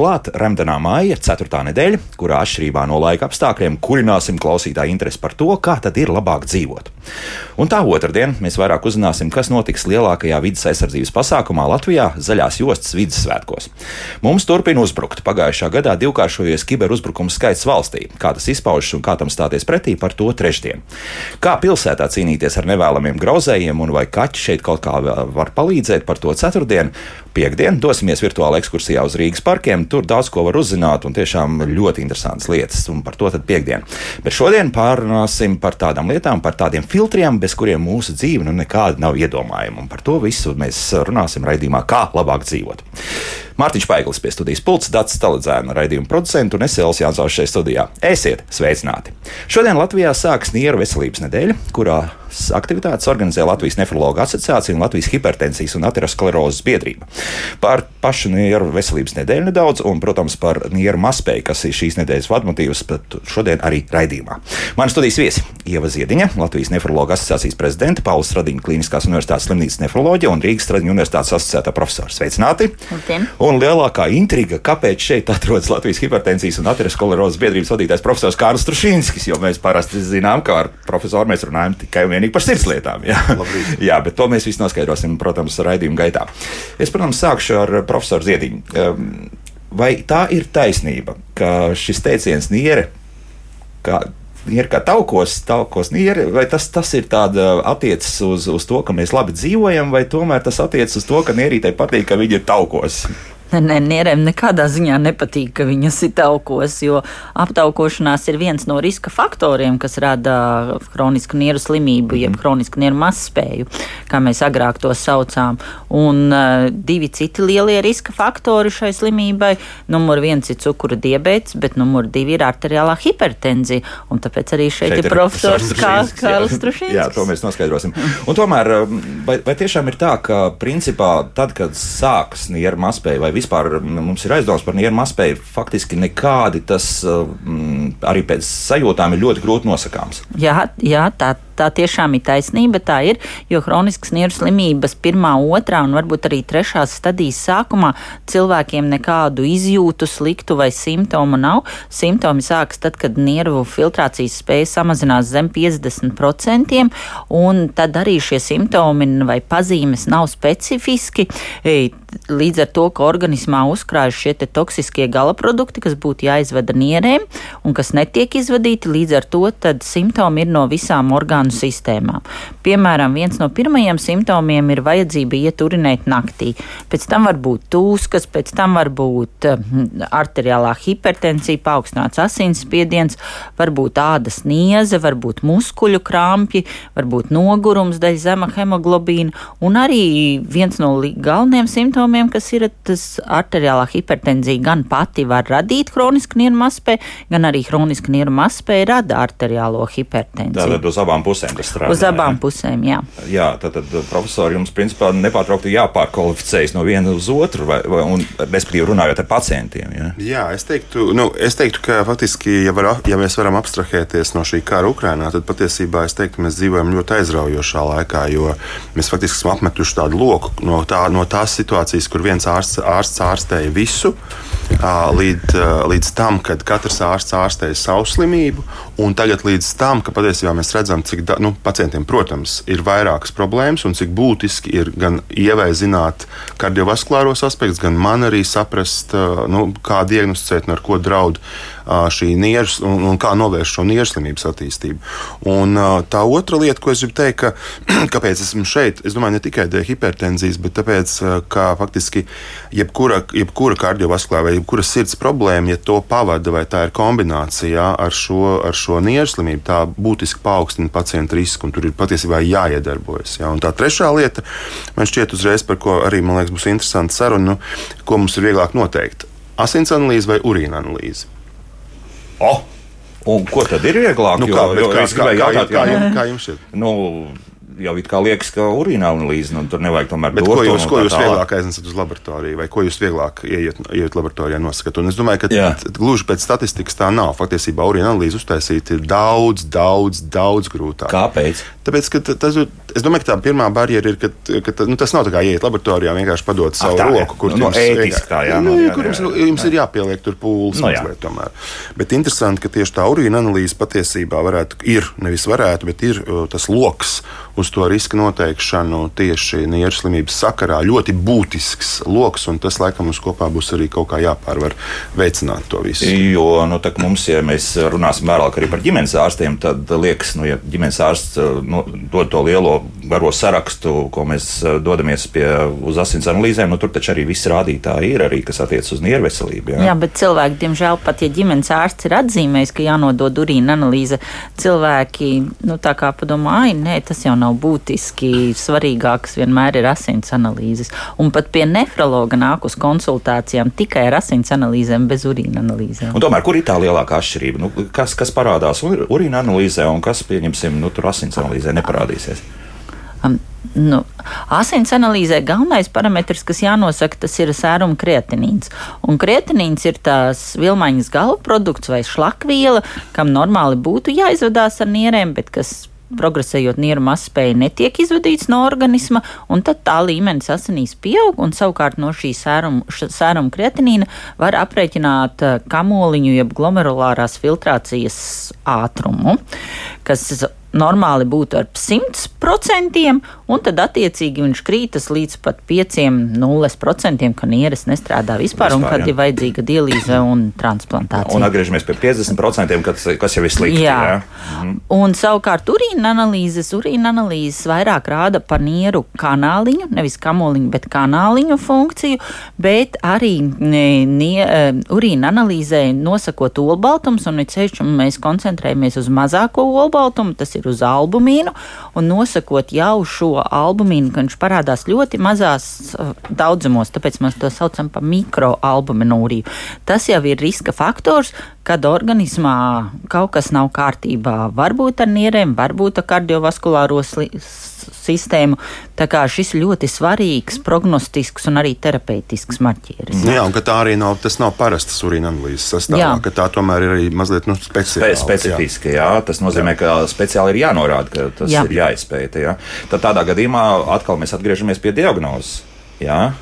Klāt Remdenā māja ir ceturtā nedēļa, kurā atšķirībā no laika apstākļiem kurināsim klausītāju interesi par to, kā tad ir labāk dzīvot. Un tā otrdien mēs vairāk uzzināsim, kas notiks lielākajā vidas aizsardzības pasākumā Latvijā - Zaļās jostas vidas svētkos. Mums turpina uzbrukt. Pagājušā gadā divkāršojies kiberuzbrukumu skaits valstī. Kā tas izpaužas un kā tam stāties pretī par to trešdien. Kā pilsētā cīnīties ar nevēlamiem grauzējiem un vai kaķi šeit kaut kā var palīdzēt par to ceturtdien. Piektdien dosimies virtuālā ekskursijā uz Rīgas parkiem. Tur daudz ko var uzzināt un tiešām ļoti interesantas lietas. Un par to tad piekdien. Bet šodien pārunāsim par tādām lietām, par tādiem filtriem, bez kuriem mūsu dzīve nu nekāda nav iedomājama. Un par to visu mēs runāsim raidījumā, kā labāk dzīvot. Mārtiņš Paiglis pie studijas pults, Dārts Staladzēna, raidījuma producents un es Elsijas Jansovs šeit studijā. Esiet sveicināti! Šodien Latvijā sākas Nieru veselības nedēļa, kurā aktivitātes organizē Latvijas nefroloģija asociācija un Latvijas hipertensijas un aterosklerozes biedrība. Par pašu nieru veselības nedēļu nedaudz, un, protams, par nieru maspēju, kas ir šīs nedēļas vadmotīvs, bet šodien arī raidījumā. Mani studijas viesi Ieva Ziediņa, Latvijas nefroloģija asociācijas prezidenta, Pauls Stradiņa Kliniskās universitātes slimnīcas nefroloģija un Rīgas Stradiņa universitātes asociētā profesora. Sveicināti! Labdien. Un lielākā intriga, kāpēc šeit atrodas Latvijas hipertensijas un aterosklerozes biedrības vadītājs profesors Kārls Trušīnskis, jo mēs parasti zinām, ka ar profesoru mēs runājam tikai un vienīgi par sirdslietām. Jā. jā, bet to mēs visi noskaidrosim, protams, raidījuma gaitā. Es, protams, sākšu ar profesoru Ziediņu. Um, Vai tā ir taisnība, ka šis teiciens niere, kā ir kā taukos, taukos nieri, vai tas, tas ir tāds attiecas uz, uz to, ka mēs labi dzīvojam, vai tomēr tas attiecas uz to, ka nierītei patīk, ka viņi ir taukos? Nē, nierēm nekādā ziņā nepatīk, ka viņas ir taukos, jo aptaukošanās ir viens no riska faktoriem, kas rada kronisku nieru slimību, jeb mhm. kronisku nieru mazspēju, kā mēs agrāk to saucām. Un uh, divi citi lielie riska faktori šai slimībai - numur viens ir cukura diabetes, bet numur divi ir arteriālā hipertenzija. Un tāpēc arī šeit, šeit ir profesors Kārlis Strušins. Jā, to mēs noskaidrosim. Un tomēr, vai, vai tiešām ir tā, ka principā tad, kad sākas nieru mazspēja vai vispār mums ir aizdoms par nieru mazspēju, faktiski nekādi tas mm, arī pēc sajūtām ir ļoti grūti nosakāms. Jā, jā tā, tā tiešām ir taisnība. Tā ir, jo hroniskas nieru slimības pirmā, otrā un varbūt arī trešās stadijas sākumā cilvēkiem nekādu izjūtu, sliktu vai simptomu nav. Simptomi sākas tad, kad nieru filtrācijas spēja samazinās zem 50%, un tad arī šie simptomi vai pazīmes nav specifiski. Līdz ar to, ka organismā uzkrājas šie toksiskie gala produkti, kas būtu jāizvada nierēm un kas netiek izvadīti, līdz ar to simptomi ir no visām orgānu orgānu sistēmām. Piemēram, viens no pirmajiem simptomiem ir vajadzība iet urinēt naktī. Pēc tam var būt tūskas, pēc tam var būt hm, arteriālā hipertensija, paaugstināts asinsspiediens, varbūt ādas nieze, varbūt muskuļu krampji, varbūt nogurums dēļ zema hemoglobīna. Un arī viens no galvenajiem simptomiem, kas ir tas arteriālā hipertenzija, gan pati var radīt kronisku nieru mazspēju, gan arī kronisku nieru mazspēju rada arteriālo hipertenziju. Tātad uz abām pusēm pusēm tas strādā. Uz abām jā. pusēm, jā. Jā, tad, tad profesori jums principā nepārtraukti jāpārkvalificējas no viena uz otru, vai, vai, un, respektīvi runājot ar pacientiem. Jā, jā es, teiktu, nu, es teiktu, ka faktiski, ja, var, ja mēs varam abstrahēties no šī kara Ukrainā, tad patiesībā es teiktu, ka mēs dzīvojam ļoti aizraujošā laikā, jo mēs faktiski esam apmetuši tādu loku no, tā, no tās situācijas, kur viens ārsts, ārsts ārstēja visu, līdz, līdz tam, kad katrs ārsts ārstēja savu slimību, un tagad līdz tam, ka patiesībā mēs redzam, cik da, nu, pacientiem, protams, ir vairākas problēmas, un cik būtiski ir gan ievai zināt kardiovaskulāros aspektus, gan man arī saprast, nu, kā diagnosticēt un ar ko draud šī nieras un, un kā novērst šo nieru slimības attīstību. Un tā otra lieta, ko es gribu teikt, ka, kāpēc esmu šeit, es domāju, ne tikai dēļ hipertenzijas, bet tāpēc, ka faktiski jebkura, jebkura kardiovaskulāra vai jebkura sirds problēma, ja to pavada vai tā ir kombinācijā ar šo, ar šo nieru slimību, tā būtiski paaugstina pacienta risku, un tur ir patiesībā jāiedarbojas. Ja? Un tā trešā lieta, man šķiet, uzreiz par ko arī liekas, būs interesanta saruna, nu, ko mums ir vieglāk noteikt. Asins analīze vai urīna analīze? Oh! Un ko tad ir vieglāk? Nu, kā, jo, jo kā, kā, kā, jautāt, kā, kā, kā jums šķiet? Nu, jau it kā liekas, ka urīna analīze, nu, tur nevajag tomēr dot ko jūs, ko tā jūs tālāk. vieglāk aiznesat uz laboratoriju, vai ko jūs vieglāk ieiet, ieiet laboratorijā nosakat? Un es domāju, ka Jā. t- gluži pēc statistikas tā nav. Faktiski urīna analīze uztaisīt ir daudz, daudz, daudz grūtāk. Kāpēc? Tāpēc, tas, es domāju, ka tā pirmā barjera ir, ka, ka nu, tas nav tā kā iet laboratorijā, vienkārši padot savu tā, jā. roku, kur Nu, jums ētiski tā, jā, nu, nu, jā, kur jā, jums, jā. jums ir jāpieliek tur pūles Nu, jā. mazliet tomēr. Bet interesanti, ka tieši tā urīna analīze patiesībā varētu, ir, nevis varētu, bet ir uh, tas loks uz to riska noteikšanu tieši nieru slimības sakarā. Ļoti būtisks loks, un tas laikam mums kopā būs arī kaut kā jāpārvar veicināt to visu. Jo nu, tā, mums, ja mēs runāsim vēlāk arī par ģimenes ārstiem, tad liekas, nu, ja ģimenes ārsts uh, nu, dod to lielo garo sarakstu, ko mēs uh, dodamies pie, uz asins analīzēm, nu, tur taču arī viss rādītāji ir, arī, kas attiecas uz nieru veselību. Jā, bet cilvēki, diemžēl, pat ja ģimenes ārsts ir atzīmējis, ka jānodod urīna analīze, cilvēki nu, tā kā padomā, ai, nē, tas jau nav būtiski. Svarīgākas vienmēr ir asins analīzes. Un pat pie nefrologa nāk uz konsultācijām tikai ar asins analīzēm, bez urīna analīzēm. Un tomēr, kur ir tā lielākā atšķirība? Nu, kas, kas parādās ur- urīna analīzē un kas, pieņemsim, nu, tur asins analīzē neparādīsies? Um, nu, asins analīzē galvenais parametrs, kas jānosaka, tas ir sēruma kreatinīns. Un kreatinīns ir tās vilmaiņas galvprodukts vai šlakviela, kam normāli būtu jāizvadās ar nierēm, bet kas progresējot nieru mazspēja netiek izvadīts no organisma, un tad tā līmenis asinīs pieaug, un savukārt no šī sēruma, sēruma kreatinīna var aprēķināt eh, kamoliņu jeb glomerulārās filtrācijas ātrumu, kas normāli būtu ar 100%, un tad attiecīgi viņš krītas līdz pat 5,0%, ka nieres nestrādā vispār, un Vispār, kad jā. ir vajadzīga dialīze un transplantācija. Un atgriežamies pie 50%, kas, kas jau ir slikti. Jā. Jā. Un savukārt urīna analīzes, urīna analīzes vairāk rāda par nieru kanāliņu, nevis kamoliņu, bet kanāliņu funkciju, bet arī nie, eh, urīna analīzē nosakot olbaltums, un sevišķi mēs koncentrējamies uz mazāko olbaltumu, tas ir uz albumīnu, un nosakot jau šo albumīnu, ka viņš parādās ļoti mazās eh, daudzumos, tāpēc mēs to saucam par mikroalbuminūriju. Tas jau ir riska faktors, kad organismā kaut kas nav kārtībā. Varbūt ar nierēm, varbūt ar kardiovaskulāro sistēmu. Tā kā šis ļoti svarīgs, prognostisks un arī terapeitisks marķieris. Nu, jā, un tā arī nav, tas nav parastas urīna analīzes sastāvā, Jā. ka tā tomēr ir arī mazliet nu, Spe speciāla. specifiski, jā. Tas nozīmē, ka speciāli ir jānorāda, ka tas Jā. jā. ir jāizpēta. Jā. Tad tādā gadījumā atkal mēs atgriežamies pie diagnozes. Jā.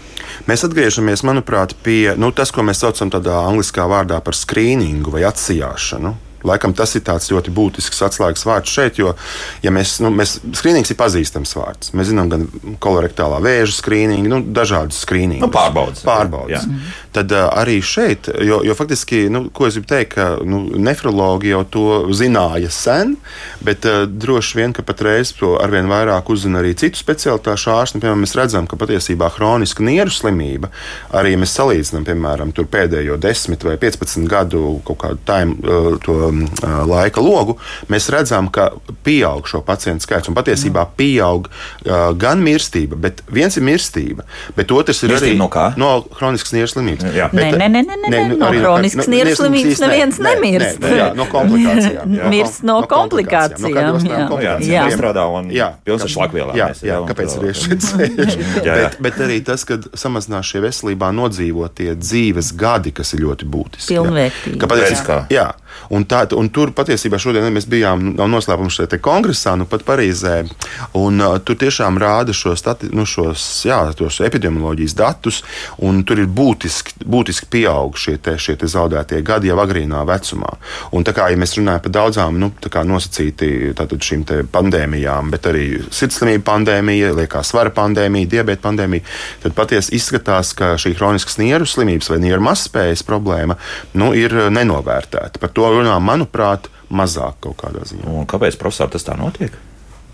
Mēs atgriežamies, manuprāt, pie nu, tas, ko mēs saucam tādā angliskā vārdā par skrīningu vai atsijāšanu. Laikam tas ir tāds ļoti būtisks atslēgas vārds šeit, jo ja mēs, nu, mēs, skrīnings ir pazīstams vārds. Mēs zinām gan kolorektālā vēža skrīningu, nu, dažādus skrīningus. Nu, pārbaudes. Pārbaudes. Jā. Tad uh, arī šeit, jo, jo faktiski, nu, ko es gribu teikt, ka nu, nefrologi jau to zināja sen, bet uh, droši vien, ka patreiz to arvien vairāk uzzina arī citu specialitāšu ārsti. Piemēram, mēs redzam, ka patiesībā hroniska nieru slimība, arī mēs salīdzinām, piemēram, pēdējo 10 vai 15 gadu kaut kādu time, uh, to laika logu, mēs redzam, ka pieaug šo pacientu skaits un patiesībā pieaug uh, gan mirstība, bet viens ir mirstība, bet otrs ir Mirstība arī no kā? no hroniskas nieru slimības. Jā. Nē, nē, nē, nē, nē, nē, no arī hroniskas no- nieru nieru slimības neviens nē, nemirst. nē, nē, jā, no komplikācijām. jā. Mirst no komplikācijām, No kardiovaskulārām jā. komplikācijām. Jā. Strādā un Jā, pilns ar šlakvielām Jā, jā, jā, kāpēc? Jā, jā. bet, bet arī tas, ka samazinās šie veselībā nodzīvotie dzīves gadi, kas ir ļoti būtiski. jā. Pilnvērtīgi. Ka patiesi- Redz kā. Jā, un, tā, un tur patiesībā šodien mēs bijām nav noslēpums šeit kongresā, nu pat Parīzē, un uh, tur tiešām rāda šo stati, nu, šos, jā, tos epidemioloģijas datus, un tur ir būtiski, būtiski pieaug šie, te, šie te zaudētie gadi jau agrīnā vecumā. Un kā ja mēs runājam par daudzām nu, tā nosacīti tātad šīm pandēmijām, bet arī sirdslimību pandēmija, liekā svara pandēmija, diabēta pandēmija, tad patiesi izskatās, ka šī hroniskas nieru slimības vai nieru mazspējas problēma nu, ir nenovērtēta. Par to runā, manuprāt, mazāk kaut kādā ziņā. Un kāpēc, profesor, tas tā notiek?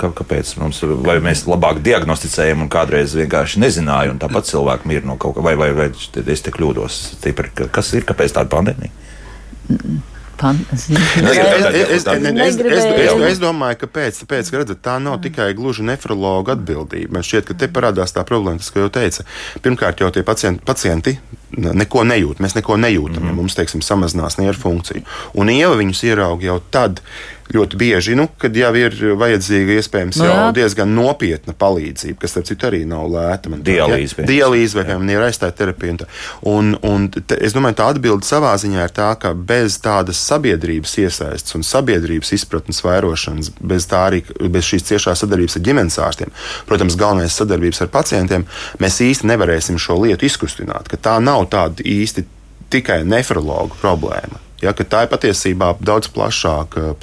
Kā- Kāpēc mums, vai mēs labāk diagnosticējam un kādreiz vienkārši nezinājām, un tāpat cilvēki mir no kaut kā, vai, vai, vai es te kļūdos? Stipri, ka- kas ir, kāpēc tāda pandēmija? Pan, Es, es, domāju, ka pēc, pēc ka redzat, tā nav tikai gluži nefrologa atbildība. Man šķiet, ka te parādās tā problēma, tas, ko jau teica. Pirmkārt, jau tie pacienti, pacienti neko nejūt. Mēs neko nejūtam, mm -hmm. ja mums, teiksim, samazinās nieru funkcija. Un ieva viņus ierauga jau tad, ļoti bieži, nu, kad jau ir vajadzīga iespējams no, jau diezgan nopietna palīdzība, kas, starp citu, arī nav lēta. Dialīze. Ja, dialīze vai, piemēram, aizstāja terapija. Un, un, un te, es domāju, tā atbilde savā ziņā ir tā, ka bez tādas sabiedrības iesaistas un sabiedrības izpratnes vairošanas, bez tā arī bez šīs ciešās sadarbības ar ģimenes ārstiem, protams, galvenais sadarbības ar pacientiem, mēs īsti nevarēsim šo lietu izkustināt. Tā nav tāda īsti tikai nefrologu problēma. Ja, tā ir patiesībā daudz plašāka,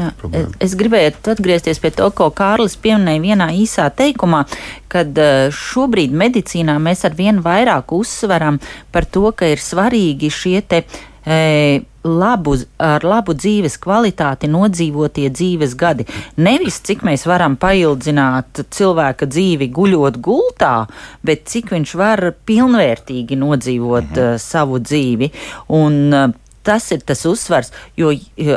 Jā, problēma. Es, gribēju atgriezties pie to, ko Kārlis pieminēja vienā īsā teikumā, kad eh, šobrīd medicīnā mēs ar vien vairāk uzsveram par to, ka ir svarīgi šie te. E, labu, ar labu dzīves kvalitāti nodzīvotie dzīves gadi. Nevis cik mēs varam paildzināt cilvēka dzīvi guļot gultā, bet cik viņš var pilnvērtīgi nodzīvot mhm. uh, savu dzīvi. Un, tas ir tas uzsvars, jo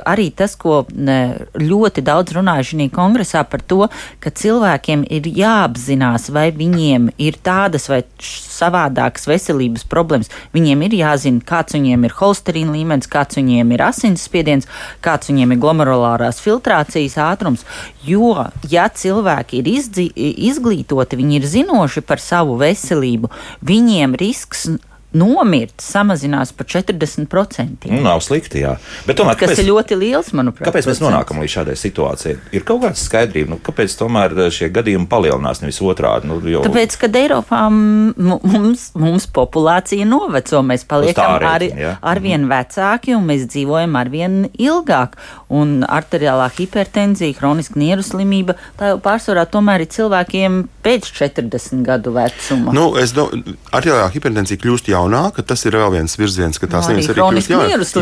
arī tas, ko ļoti daudz runāju šajā kongresā par to, ka cilvēkiem ir jāapzinās, vai viņiem ir tādas vai savādākas veselības problēmas. Viņiem ir jāzina, kāds viņiem ir holsterīna līmenis, kāds viņiem ir asinsspiediens, kāds viņiem ir glomerulārās filtrācijas ātrums. Jo, ja cilvēki ir izglītoti, viņi ir zinoši par savu veselību, viņiem risks nomirt samazinās par 40%. Nu, nav slikti, jā. Bet tomēr, kas kāpēc, ir ļoti liels, manuprāt. Kāpēc mēs nonākam līdz šādai situācijai? Ir kaut kāda skaidrība, nu, kāpēc tomēr šie gadījumi palielinās, nevis otrādi? Nu, jo... Tāpēc, ka Eiropā mums, mums populācija noveco, mēs paliekam ar, arvien mm. vecāki un mēs dzīvojam arvien ilgāk. Un arteriālā hipertenzija, kroniska nieru slimība, tā jau pārsvarā tomēr ir cilvēkiem pēc 40 gadu vecuma. Nu, es domāju, arteriālā hipertenzija kļūst jau jaunāka, tas ir vēl viens virziens, ka tās lietas arī kļūst jaunākas.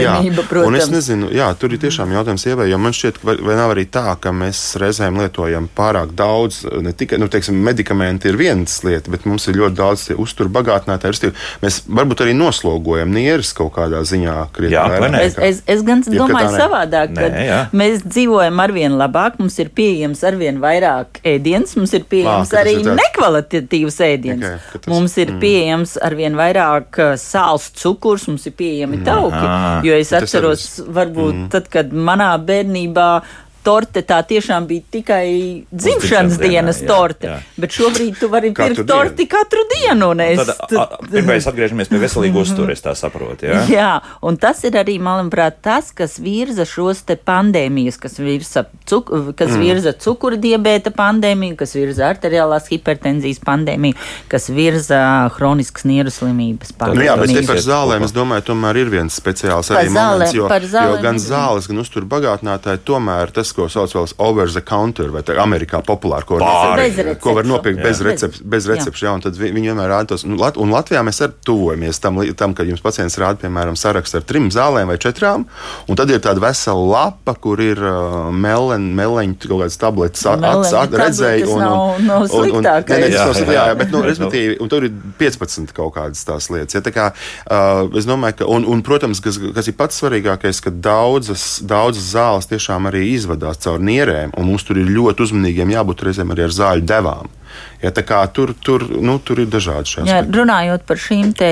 Un es nezinu, jā, tur ir tiešām jautājums ievai, jo man šķiet, vai, vai nav arī tā, ka mēs reizēm lietojam pārāk daudz, ne tikai, nu, teiksim, medikamenti ir viens lieta, bet mums ir ļoti daudz uzturbagātinātāji. Mēs varbūt arī noslogojam nieres kaut kādā ziņā. Jā, es, es, es gan ja domāju savādāk, ka mēs dzīvojam arvien labāk, mums ir pieejams arvien vairāk ēdienas, mums ir pieejams Lā, arī nekvalitatīvs ēdiens. Okay, tas, mums ir mm. pieejams arvien vairāk vairāk sāls, cukurs, mums ir pieejami tauki. Jo es atceros, varbūt mm. tad, kad manā bērnībā torte tā tiešām bija tikai dzimšanas dienas dienā, torte. Jā, jā. Bet šobrīd tu vari pirkt torti katru dienu. Es, pirmais atgriežamies pie veselīgu uzturu, es tā saprotu. Jā? jā, un tas ir arī, manuprāt, tas, kas virza šos te pandēmijas, kas virza, cuk, kas mm. virza cukura diabēta pandēmiju, kas virza arteriālās hipertenzijas pandēmiju, kas virza hroniskas nieru slimības pandēmiju. Jā, bet te par zālēm, es domāju, tomēr ir viens speciāls arī zālē, moments, jo, jo gan zāles, gan uzturu bagātinātāji tomēr tas, ko sauc par over the counter, vai Amerikā populāri, ko, var, ko var nopirkt bez, recept, bez recepšu. Jā. Jā, tad viņi vienmēr rāda tos. Un, Lat un Latvijā mēs arī tuvojamies tam, tam, kad jums pacients rāda, piemēram, sarakstu ar trim zālēm vai četrām, un tad ir tāda vesela lapa, kur ir uh, melen, meleņu kaut kādas tabletes, acis redzēja. Un, un, nav, nav un, un, nē, jā, jā, jā, jā, bet, nu, respektīvi, un tur ir 15 kaut kādas tās lietas. Ja, tā kā, uh, es domāju, ka, un, un protams, kas, kas ir pats svarīgākais, ka daudzas, daudzas zāles tiešām arī izvada ievadās caur nierēm, un mums tur ir ļoti uzmanīgiem jābūt reizēm arī ar zāļu devām. Ja, tur, tur, nu, tur ir dažādi šādi ja, runājot par šīm e,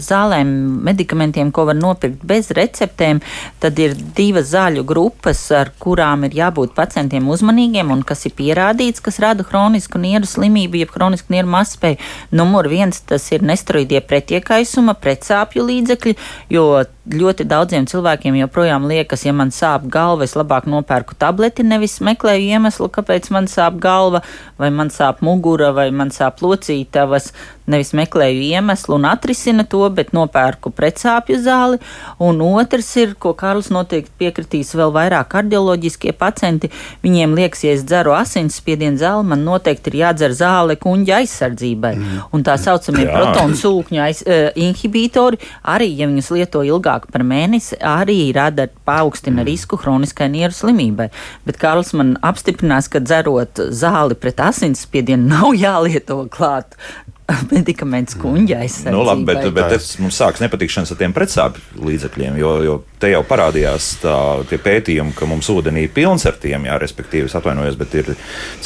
zālēm, medikamentiem, ko var nopirkt bez receptēm, tad ir divas zāļu grupas, ar kurām ir jābūt pacientiem uzmanīgiem un kas ir pierādīts, kas rada hronisku nieru slimību, jeb hronisku nieru mazspēju. Numur viens tas ir nesteroidie pretiekaisuma, pretsāpju līdzekļi, jo ļoti daudziem cilvēkiem joprojām liekas, ja man sāp galva, es labāk nopērku tableti, nevis meklēju iemeslu, kāpēc man sāp galva vai man sāp mugura mugura vai man sāp locītavas, nevis meklēju iemeslu un atrisina to, bet nopērku pretsāpju zāli. Un otrs ir, ko Kārlis noteikti piekritīs, vēl vairāk kardioloģiskie pacienti. Viņiem liekas, ja es dzeru asinsspiedienu zāli, man noteikti ir jādzer zāle kuņģa aizsardzībai. Mm. Un tā saucamie protonu sūkņu aiz, uh, inhibitori, arī, ja viņus lieto ilgāk par mēnesi, arī rada paaugstina mm. risku hroniskai nieru slimībai. Bet Kārlis man apstiprinās, ka dzerot zāli pret asinsspiedienu nav jālieto klāt medikaments kuģa aizsardzībai. Nu, labi, bet, bet tas mums sāks nepatikšanas ar tiem pretsāpju līdzekļiem, jo, jo te jau parādījās tā, tie pētījumi, ka mums ūdenī ir pilns ar tiem, jā, respektīvi, atvainojos, bet ir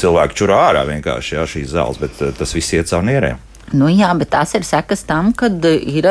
cilvēki čurā ārā vienkārši jā, šīs zāles, bet tas viss iet caur nierēm. Nu, jā, bet tās ir sekas tam, ka ir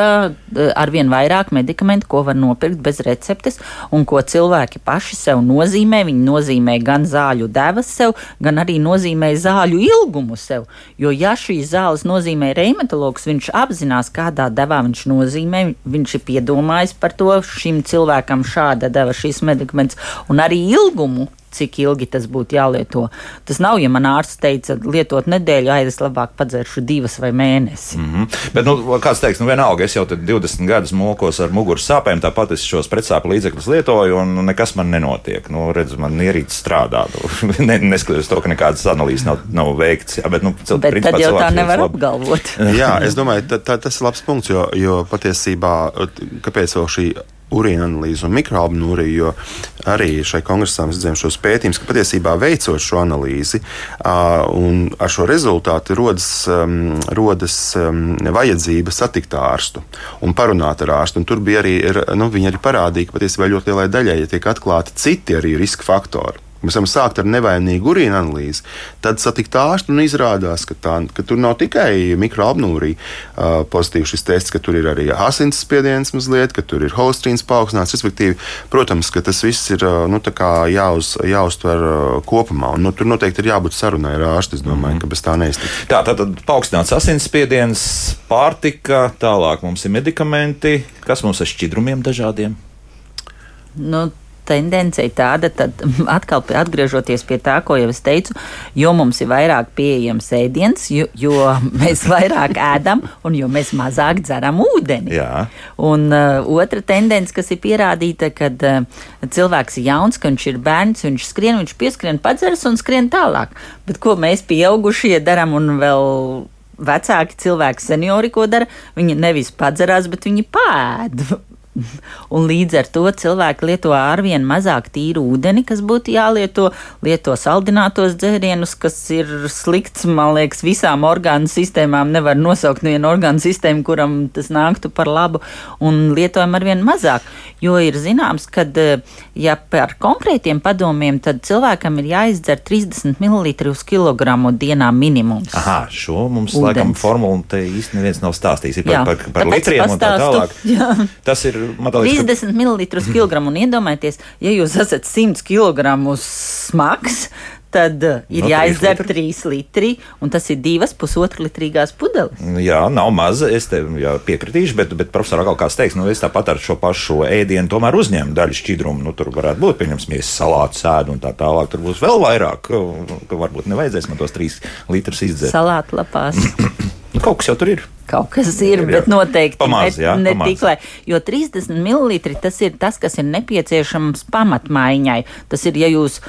arvien vairāk medikamentu, ko var nopirkt bez receptes, un ko cilvēki paši sev nozīmē. Viņi nozīmē gan zāļu devas sev, gan arī nozīmē zāļu ilgumu sev. Jo, ja šīs zāles nozīmē reumatologs, viņš apzinās, kādā devā viņš nozīmē, viņš ir piedomājis par to, šim cilvēkam šāda deva šīs medikaments, un arī ilgumu cik ilgi tas būtu jālieto. Tas nav, ja man ārsts teica, lietot nedēļu, ai, es labāk padzeršu divas vai mēnesi. Mm -hmm. Bet, nu, kāds teiks, nu, vienalga, es jau 20 gadus mokos ar muguras sāpēm, tāpat es šos pretsāpju līdzekļus lietoju, un nekas man nenotiek. Nu, redz, man ierīts strādā. Nu, ne, neskatoties to, ka nekādas analīzes nav, nav veikts. Jā, bet, nu, cil, bet principā, tad jau tā nevar labi. apgalvot. jā, es domāju, tā, tā, tas ir labs punkts, jo, jo patiesībā, kāpēc vēl šī urīna analīzi un mikroalbumu, jo arī šai kongresā mēs redzējām šos pētījumus, ka patiesībā veicot šo analīzi un ar šo rezultātu rodas, rodas vajadzība satikt ārstu un parunāt ar ārstu. Un tur bija arī, nu, viņi arī parādīja, ka patiesībā ļoti lielai daļai ja tiek atklāti citi arī riska faktori. Mēs varam sākt ar nevainīgu urīna analīzi, tad satikt ārstu un izrādās, ka, tā, ka tur nav tikai mikroalbnūrija uh, pozitīvs šis tests, ka tur ir arī asins spiediens mazliet, ka tur ir holesterīns paaugstināts. Respektīvi, protams, ka tas viss ir nu, jāuz, jāuztver kopumā. Un, nu, tur noteikti ir jābūt sarunai ar ārstu. Es domāju, mm -hmm. ka bez tā neiztiks. Tā tad paaugstināts asins spiediens, pārtika, tālāk mums ir medikamenti, kas mums ar šķidrumiem dažādiem. Nu, tendence ir tāda, tad atkal atgriežoties pie tā, ko jau es teicu, jo mums ir vairāk pieejams ēdiens, jo, jo mēs vairāk ēdam un jo mēs mazāk dzeram ūdeni. Jā. Un uh, otra tendence, kas ir pierādīta, kad uh, cilvēks ir jauns, ka viņš ir bērns, viņš skrien, viņš pieskrien, padzeras un skrien tālāk. Bet ko mēs pieaugušie darām un vēl vecāki cilvēki, seniori, ko dara, viņi nevis padzerās, bet viņi pēd Un līdz ar to cilvēki lieto arvien mazāk tīru ūdeni, kas būtu jālieto, lieto saldinātos dzērienus, kas ir slikts, man liekas, visām orgānu sistēmām. Nevar nosaukt vienu orgānu sistēmu, kuram tas nāktu par labu, un lietojam arvien mazāk. Jo ir zināms, ka, ja par konkrētiem padomiem, tad cilvēkam ir jāizdzer 30 ml uz kilogramu dienā minimums. Aha, šo mums ūdens. laikam formulu te īsti neviens nav stāstījis. Ir par, Jā, par, par, litriem un tā tālāk. Jā. Tas ir Liekas, 30 ka... ml kilogramu. Un iedomājieties, ja jūs esat 100 kg smags, tad uh, ir no, jāizdzer 3 litri, un tas ir divas pusotru litrīgās pudeles. Jā, nav maza. Es tev piekritīšu, bet, bet profesor Agal, kāds teiks, nu, es tāpat ar šo pašu ēdienu tomēr uzņemu daļu šķidrumu. Nu, tur varētu būt, pieņemsim, salātu sēdu un tā tālāk. Tur būs vēl vairāk, ka varbūt nevajadzēs man tos 3 litrus izdzert. Salātu lapās. Nu, kaut kas jau tur ir. Kaut kas ir, bet noteikti pamaz, ne, jā, ne tik lai. Jo 30 ml tas ir tas, kas ir nepieciešams pamatmaiņai. Tas ir, ja jūs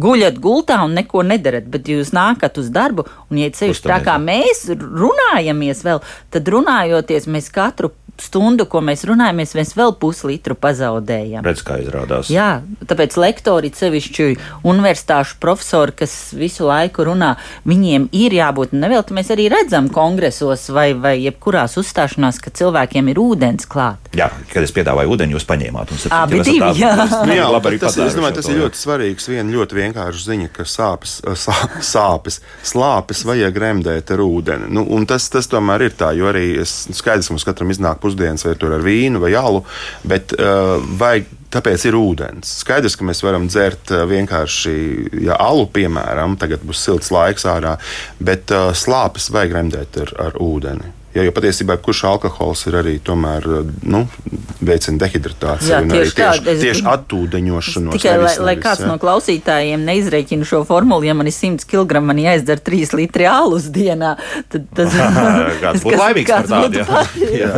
guļat gultā un neko nedarat, bet jūs nākat uz darbu, un, ja ceļš tā kā mēs runājamies vēl, tad runājoties mēs katru stundu, ko mēs runājamies, mēs vēl puslitru pazaudējam. Redz, kā izrādās. Jā, tāpēc lektori, sevišķi universitāšu profesori, kas visu laiku runā, viņiem ir jābūt, nevēl, mēs arī redzam kongresos vai, vai jebkurās uzstāšanās, ka cilvēkiem ir ūdens klāt. Jā, kad es piedāvāju ūdeni, jūs paņēmāt un ka tas ir jā. Nu, jā, labi, tas, es domāju, tas ir ļoti svarīgs. Viena ļoti vienkārša ziņa, ka sāpes, sā, sāpes, slāpes vajag remdēt ar ūdeni. Nu, un tas, tas tomēr ir tā, jo arī es, skaidrs, ka mums katram iznāk pusdienas vai ar vīnu vai alu, bet uh, vajag Tāpēc ir ūdens. Skaidrs, ka mēs varam dzert uh, vienkārši ja alu, piemēram, tagad būs silts laiks ārā, bet uh, slāpes vajag remdēt ar, ar ūdeni. Ja, jo patiesībā kurš alkohols ir arī tomēr, nu, veicina dehidratāciju Jā, arī tieši, tā, tieši attūdeņošanos. Tikai, nevis, lai, lai kāds jā. no klausītājiem neizreikina šo formulu, ja man ir 100 kg, man jāizdara 3 litri alus dienā, tad tas kāds būtu laimīgs kāds par tādu. Jā. jā.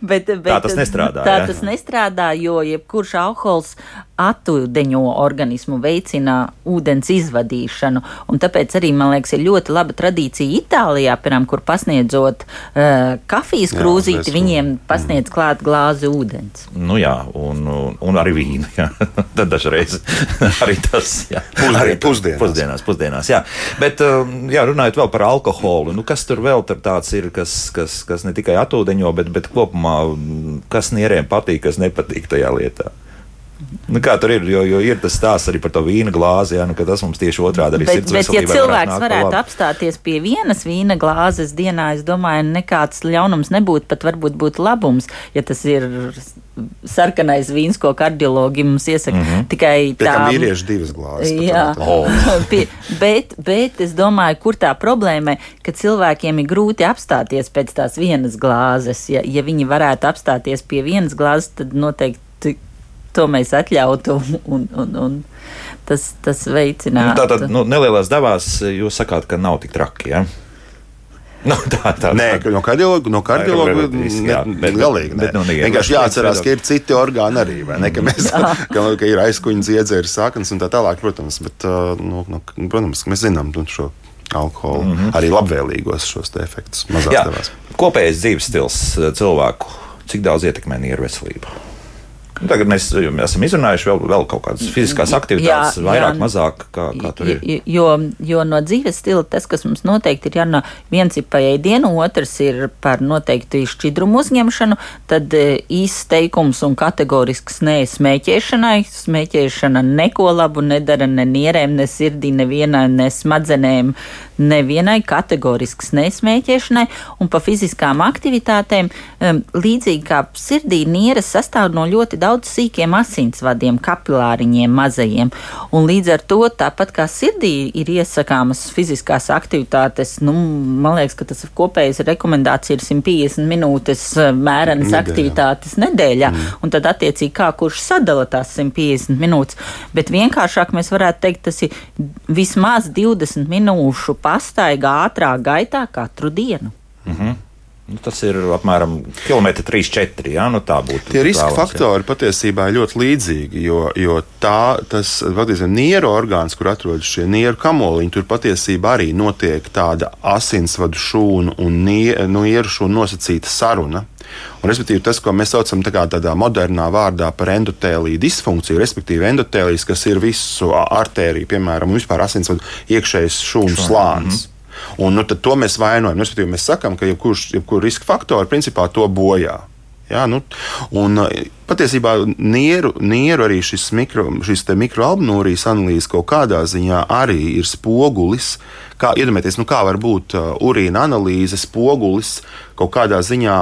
bet, bet, tā tas nestrādā. Tā jā. tas nestrādā, jo jebkurš alkohols atūdeņo organismu, veicina ūdens izvadīšanu. Un tāpēc arī, man liekas, ir ļoti laba tradīcija Itālijā, piemēram, kur pasniedzot uh, kafijas krūzīti, jā, viņiem pasniedz mm. klāt glāzi ūdens. Nu jā, un, un, un arī vīnu. Tad dažreiz arī tas jā. Pusdien, arī pusdienās. pusdienās. Pusdienās, jā. Bet, um, jā, runājot vēl par alkoholu, nu, kas tur vēl tur tāds ir, kas, kas, kas ne tikai atūdeņo, bet, bet kopumā, kas nieriem patīk, kas nepatīk tajā lietā? Nu, kā tur ir, jo, jo ir tas stāsts arī par to vīna glāzi, jā, nu, ka tas mums tieši otrādi arī bet, bet, ja cilvēks varētu, varētu apstāties pie vienas vīna glāzes dienā, es domāju, nekāds ļaunums nebūtu, pat varbūt būtu labums, ja tas ir sarkanais vīns, ko kardiologi mums iesaka. Mm -hmm. Tikai tā. Tā vīrieši divas glāzes. Jā, oh. Bet, bet es domāju, kur tā problēma, ka cilvēkiem ir grūti apstāties pēc tās vienas glāzes. Ja, ja viņi varētu apstāties pie vienas glāzes, tad noteikti to mēs atļautu un, un, un tas, tas veicinātu. Nu, Tātad nu, nelielās devās jūs sakāt, ka nav tik traki. Ja? Nu, tā, tā, Nē, no kardiologa, no kardiologa galīgi. Bet, nu, Vienkārši jāatcerās, ka ir citi orgāni arī. Ne, ka, mēs, ka, ka ir aizkuņa dziedzera saknes un tā tālāk, protams. Bet, nu, nu, protams, mēs zinām nu, šo alkoholu, mm -hmm. arī labvēlīgos šos efektus. Kopējais dzīves stils cilvēku, cik daudz ietekmē nieru veselību? Nu, tagad mēs esam izrunājuši vēl, vēl kaut kādas fiziskās aktivitātes, jā, vairāk, jā, mazāk, kā, kā tur ir. Jo, jo no dzīves stila tas, kas mums noteikti ir jārunā, viens ir par ēdienu, otrs ir par noteikti šķidrumu uzņemšanu, tad e, īsts teikums un kategorisks nē smēķēšanai. Smēķēšana neko labu nedara ne nierēm, ne sirdī, nevienai, ne smadzenēm, nevienai kategorisks nesmēķēšanai un pa fiziskām aktivitātēm. Līdzīgi kā sirdī, nieres sastāv no ļoti daudz sīkiem asinsvadiem, kapilāriņiem, mazajiem. Un līdz ar to, tāpat kā sirdī ir iesakāmas fiziskās aktivitātes, nu, man liekas, ka tas kopējais rekomendācija ir 150 minūtes eh, mērenas nedēļā. aktivitātes nedēļā. Mm. Un tad attiecīgi kā kurš sadala tās 150 minūtes. Bet vienkāršāk mēs varētu teikt, tas ir vismaz 20 minūšu pastaiga ātrā gaitā katru dienu. Mm -hmm. Nu, tas ir apmēram kilometri 3-4. Ja? Nu, tā būtu. Tie riska vēlams, faktori ja. patiesībā ir ļoti līdzīgi, jo, jo tā, tas patiesībā nieru orgāns, kur atrodas šie nieru kamoliņi, tur patiesībā arī notiek tāda asinsvadu šūnu un nie, nu, nieru šūnu nosacīta saruna. Un, respektīvi, tas, ko mēs saucam tā tādā modernā vārdā par endotēliju disfunkciju, respektīvi endotēlijas, kas ir visu artēriju, piemēram, un vispār asinsvadu iekšējais šūnu slānis. Mm -hmm. Un, nu, to mēs vainojam. Nu, mēs sakām, ka jebkurš jebkur riska faktors principā to bojā. Jā, nu, un, patiesībā nieru, nieru arī šis, mikro, šis mikroalbumūrijas analīze kaut kādā ziņā arī ir spogulis. Kā, iedomājieties, nu, kā var būt urīna analīze, spogulis kaut kādā ziņā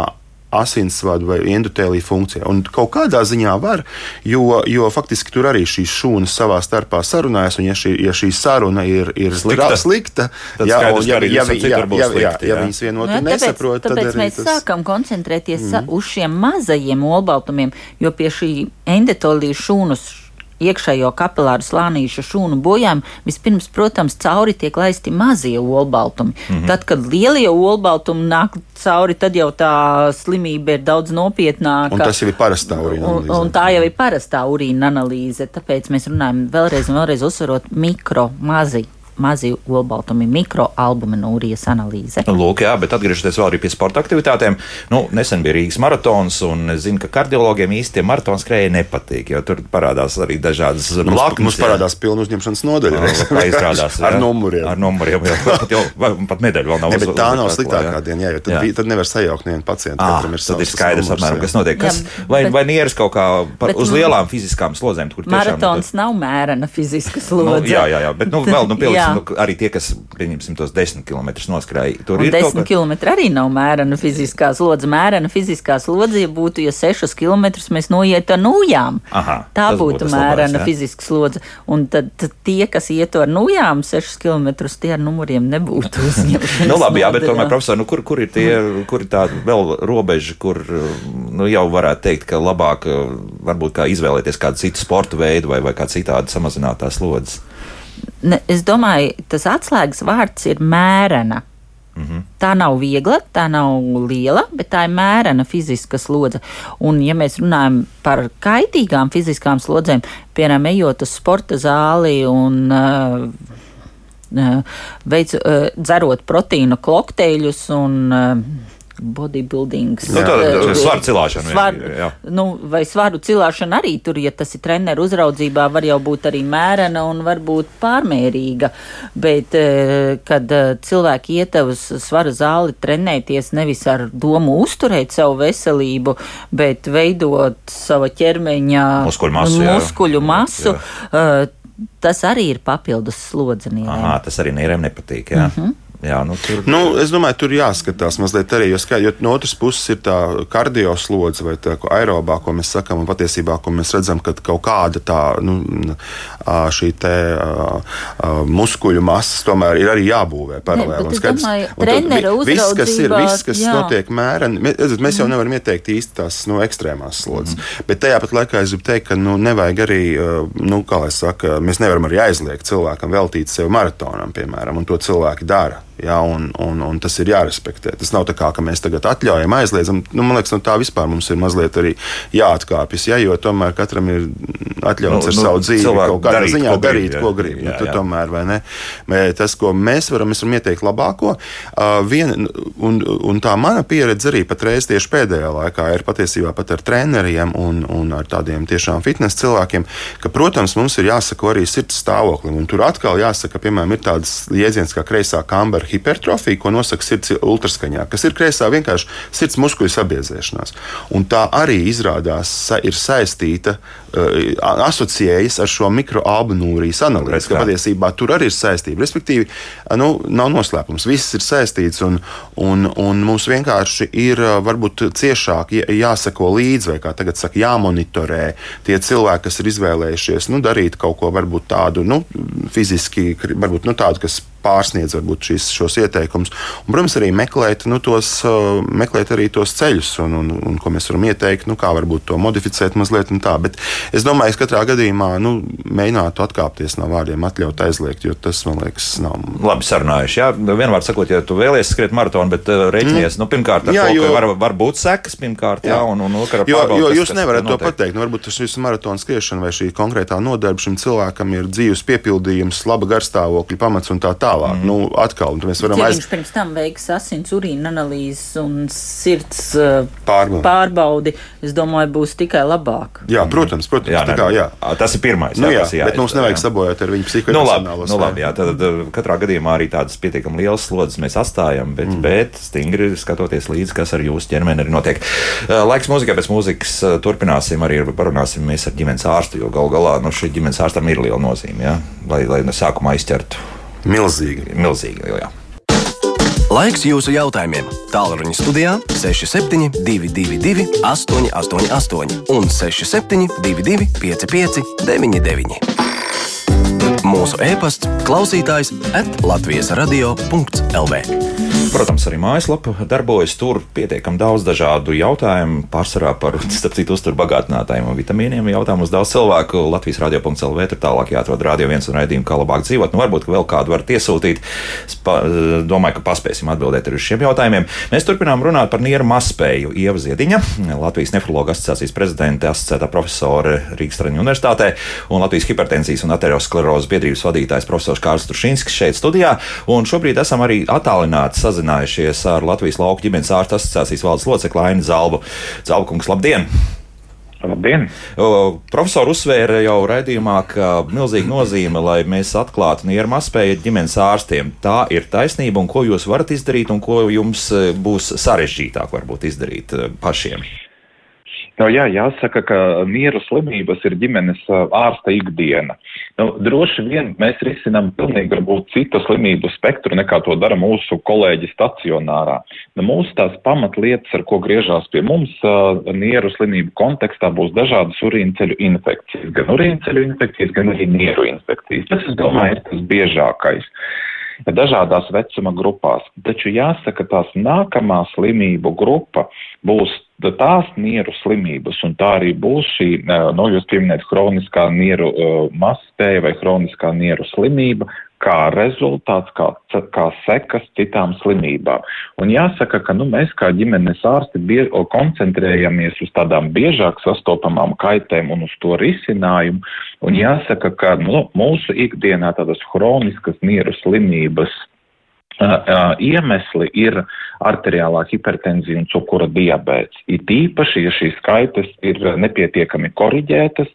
asinsvadu vai endotēliju funkcijā. Un kaut kādā ziņā var, jo, jo faktiski tur arī šīs šūnas savā starpā sarunājas, un ja šī, ja šī saruna ir, ir slikta, slikta tad jā, skaidrs, ja, ja, ja, ja, ja, ja, ja viņas vienotru nu, nesaprot, tāpēc, tāpēc mēs tas... sākam koncentrēties mm. uz šiem mazajiem olbaltumiem, jo pie šī endotēliju šūnas iekšējo kapilāru slānīšu šūnu bojām, vispirms, protams, cauri tiek laisti mazie olbaltumi. Mm -hmm. Tad, kad lielie olbaltumi nāk cauri, tad jau tā slimība ir daudz nopietnāka. Un tas jau ir parastā urīna analīze. Un, un tā jau ir parastā urīna analīze. Tāpēc mēs runājam vēlreiz un vēlreiz uzsverot mikro, mazi mazi olbaltumi, mikroalbuminūrijas analīze. Lūk, jā, bet atgriežoties vēl pie sporta aktivitātēm, nu, nesen bija Rīgas maratons, un es zinu, ka kardiologiem īsti tie maratona skrēji nepatīk, jo tur parādās arī dažādas blaknes. Mums parādās pilnu uzņemšanas nodaļa. Tā izrādās. ar numuriem. Ar numuriem, jā, pat, jau, pat medaļu vēl nav. Ne, bet tā nav sliktākā diena, jā, jo tad, jā. tad nevar sajaukt nevienu pacientu. À, ir tad ir skaidrs, numurs, apmēram, kas notiek. Kas, jā, vai, bet, vai nieras kaut kā par, uz lielām fiziskām slozēm? Maratons nav mērena fiziska slodze. Nu, jā, jā, jā, bet nu, vēl, nu, pieliksim, nu, arī tie, kas pieņemsim, tos 10 km noskrēja. Tur un ir 10 km arī nav mērena fiziskā slodze. Mērena fiziskā slodze, ja būtu, ja 6 km mēs noietu ar nūjām. Aha, tā būtu, būtu mērena labās, fiziska slodze. Un tad, tad tie, kas ietu ar nūjām 6 km, tie ar numuriem nebūtu uzņemti. nu, labi, jā, bet tomēr, profesor, nu, kur, kur ir tie, kur ir tā vēl robeža, kur nu, jau varētu teikt, ka labāk varbūt kā izvēlēties kādu citu sporta veidu vai, vai kā citādi samazināt tās slodzes? Ne, es domāju, tas atslēgas vārds ir mērena. Mm -hmm. Tā nav viegla, tā nav liela, bet tā ir mērena fiziska slodze. Un, ja mēs runājam par kaitīgām fiziskām slodzēm, piemēram, ejot uz sporta zāli un uh, uh, veic, uh, dzerot proteīnu kokteļus un uh, bodybuilding. Nu, tā ir svaru cilāšana. Svar, nu, vai svaru cilāšana arī tur, ja tas ir treneru uzraudzībā, var jau būt arī mērena un varbūt pārmērīga. Bet, eh, kad eh, cilvēki iet uz svaru zāli trenēties nevis ar domu uzturēt savu veselību, bet veidot sava ķermeņa muskuļu masu, muskuļu masu jā. Eh, tas arī ir papildus slodzeniekam. Tas arī nierēm nepatīk. Jā. Mm -hmm. Jā, nu, tur... nu, es domāju, tur jāskatās mazliet arī, jo, skā, jo no otras puses ir tā kardio slodze vai tā aerobā, ko mēs sakām, un patiesībā, ko mēs redzam, ka kaut kāda tā nu, šī te muskuļu masas tomēr ir arī jābūvē paralēli. Viss, kas ir, viss, kas jā. notiek mēreni, mēs, mēs jau mm. nevaram ieteikt īsti tās nu, ekstrēmās slodzes, mm. bet tajā pat laikā es gribu teikt, ka nu, nevajag arī, nu, kā lai saka, mēs nevaram arī aizliegt cilvēkam veltīt sev maratonam, piemēram, un to cilvēki dara. Ja, un, un, un tas ir jārespektē. Tas nav tā, kā, ka mēs tagad atļaujam, aizliedzam. Nu, man liekas, no tā vispār mums ir mazliet arī jāatkāpjas. Ja, jo tomēr katram ir atļauts nu, ar nu, savu dzīvi kaut kādā darīt, ziņā ko darīt, grib, ko grib. Jā, nu, jā. Tomēr, vai ne? Tas, ko mēs varam, mēs varam ieteikt labāko. Uh, vien, un, un tā mana pieredze arī patreiz tieši pēdējā laikā ir patiesībā pat ar treneriem un, un ar tādiem tiešām fitnes cilvēkiem, ka, protams, mums ir jāsako arī sirds stāvoklim. Un tur atkal jāsaka, piemēram, ir tāds jēdziens kā kreisā kambara hipertrofija, ko nosaka sirds ultraskaņā, kas ir kreisā vienkārši sirds muskuļu sabiezēšanās. Un tā arī izrādās ir saistīta, asociējas ar šo mikroalbumūrijas analīzi, ka patiesībā tur arī ir saistība. Respektīvi, nu, nav noslēpums, viss ir saistīts un, un, un mums vienkārši ir varbūt ciešāk jāsako līdzi, vai kā tagad saka, jāmonitorē tie cilvēki, kas ir izvēlējušies nu, darīt kaut ko varbūt tādu nu, fiziski, varbūt nu, tādu, kas pārsniedz varbūt šīs, šos ieteikumus. Un, protams, arī meklēt, nu, tos, meklēt arī tos ceļus, un, un, un ko mēs varam ieteikt, nu, kā varbūt to modificēt mazliet. Bet es domāju, ka katrā gadījumā nu, mēģinātu atkāpties no vārdiem, atļaut aizliegt, jo tas man liekas, nav. Labi, sarunājuši. Jā, vienmēr sakot, ja tu vēlies skriet maratonu, bet uh, rēķinies, mm. nu, pirmkārt, jā, to, jo, var, var būt sekas, pirmkārt, jā, jā un, un otrā jo, jo kas, jūs nevarat to pateikt. Nu, varbūt tas viss maratona skriešana vai šī konkrētā nodarbe šim cilvēkam ir dzīves piepildījums, laba garstāvokļa pamats un tā tālāk. Mm. Nu, atkal, mēs varam ja aiz... viņš pirms tam veiks asins urīna analīzes un sirds uh, pārbaudi. pārbaudi, es domāju, būs tikai labāk. Jā, protams, protams. Jā, tā kā, jā. Tas ir pirmais. Nu, jā, jā, bet mums nevajag jā. sabojāt ar viņu nu, labi, nu, labi, jā, tad, tad katrā gadījumā arī tādas pietiekami lielas slodzes mēs atstājam, bet, mm. bet stingri skatoties līdzi, kas ar jūsu ķermeni arī notiek. Laiks mūzikai, pēc mūzikas turpināsim arī parunāsim mēs ar ģimenes ārstu, jo gal galā nu, šī ģimenes ārstam ir liela nozīme, ja? lai, lai no sākuma aizķertu Milzīgi. Milzīgi jā. Laiks jūsu jautājumiem. Tālruņa studijā 6722, 888, un 6722, 559, mūsu e-pasts, klausītājs atlatvijas radio.lv. Protams, arī mājaslapa darbojas. Tur pietiekami daudz dažādu jautājumu, pārsvarā par, citu, uzturu bagātinātājiem un vitamīniem. Jautājumu uz daudz cilvēku Latvijas radio.cl. Tur tālāk jāatrod radio viens un raidījumu, kā labāk dzīvot. Nu, varbūt vēl kādu var iesūtīt. Es pa, domāju, ka paspēsim atbildēt uz šiem jautājumiem. Mēs turpinām runāt par nieru mazspēju. Ieva Ziediņa, Latvijas nefrologa asociācijas prezidente, asociētā profesore Rīgas Traņu universitātē un Latvijas hipertensijas un aterosklerozes biedrības vadītājs profesors Kārls Trušinskis šeit studijā. Un šobrīd esam arī attālināti sazinājušies ar Latvijas lauku ģimenes ārstu asociācijas valdes locekli Ainu Zalbu. Zalbukungs, labdien! Labdien! Profesors uzsvēra jau raidījumā, ka milzīga nozīme, lai mēs atklātu nieru mazspēju ģimenes ārstiem. Tā ir taisnība, un ko jūs varat izdarīt, un ko jums e, būs sarežģītāk varbūt izdarīt e, pašiem. Nu, jā, jāsaka, ka mieru slimības ir ģimenes ārsta ikdiena. Nu, droši vien mēs risinām pilnīgi varbūt citu slimību spektru nekā to dara mūsu kolēģi stacionārā. Nu, mūsu tās pamatlietas, ar ko griežās pie mums mieru slimību kontekstā, būs dažādas urīnceļu infekcijas, gan urīnceļu infekcijas, gan arī mieru infekcijas. Tas, es domāju, ir tas biežākais dažādās vecuma grupās. Taču jāsaka, tās nākamā slimību grupa būs tās nieru slimības, un tā arī būs šī, no jūs pieminēt, hroniskā nieru mazspēja vai hroniskā nieru slimība, kā rezultāts, kā, kā sekas citām slimībām. Un jāsaka, ka nu, mēs kā ģimenes ārsti bie, koncentrējamies uz tādām biežāk sastopamām kaitēm un uz to risinājumu. Un jāsaka, ka nu, mūsu ikdienā tādas hroniskas nieru slimības iemesli ir arteriālā hipertenzija un cukura diabēts. It īpaši, ja šīs skaitas ir nepietiekami koriģētas,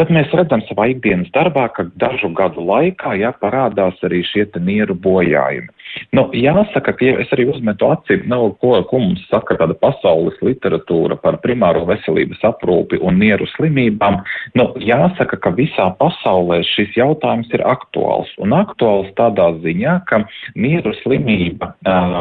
tad mēs redzam savā ikdienas darbā, ka dažu gadu laikā jā, parādās arī šie nieru bojājumi. Nu, jāsaka, ka ja es arī uzmetu aci, nu, ko, ko mums saka tāda pasaules literatūra par primāro veselības aprūpi un nieru slimībām. Nu, jāsaka, ka visā pasaulē šis jautājums ir aktuāls. Un aktuāls tādā ziņā, ka nieru slimība,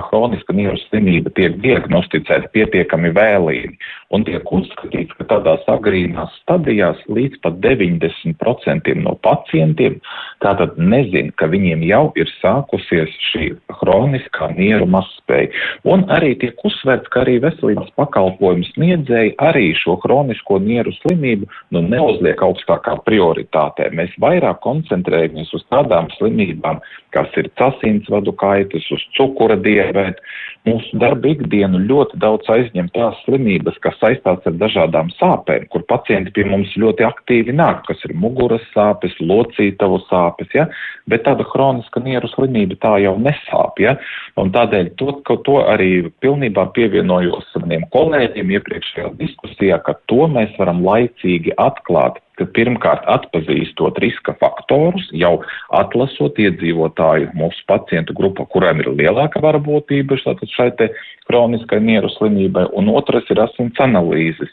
hroniska nieru slimība tiek diagnosticēta pietiekami vēlīgi un tiek uzskatīts, ka tādās agrīnās stadijās līdz pat 90% no pacientiem tātad nezin, ka viņiem jau ir sākusies šī hroniskā nieru mazspēja. Un arī tiek uzsvērts, ka arī veselības pakalpojumu sniedzēji arī šo hronisko nieru slimību nu, neuzliek augstākā prioritātē. Mēs vairāk koncentrējamies uz tādām slimībām, kas ir casinsvadu kaitas, uz cukura diabētu. Mūsu darba ikdienu ļoti daudz aizņem tās slimības, kas saistās ar dažādām sāpēm, kur pacienti pie mums ļoti aktīvi nāk, kas ir muguras sāpes, locītavu sāpes, ja? bet tāda hroniska nieru slimība tā jau nesāp. Ja? Un tādēļ to, to arī pilnībā pievienojos maniem kolēģiem iepriekšējā diskusijā, ka to mēs varam laicīgi atklāt ka pirmkārt atpazīstot riska faktorus, jau atlasot iedzīvotāju mūsu pacientu grupu, kuriem ir lielāka varbūtība šai te kroniskai nieru slimībai, un otrs ir asins analīzes.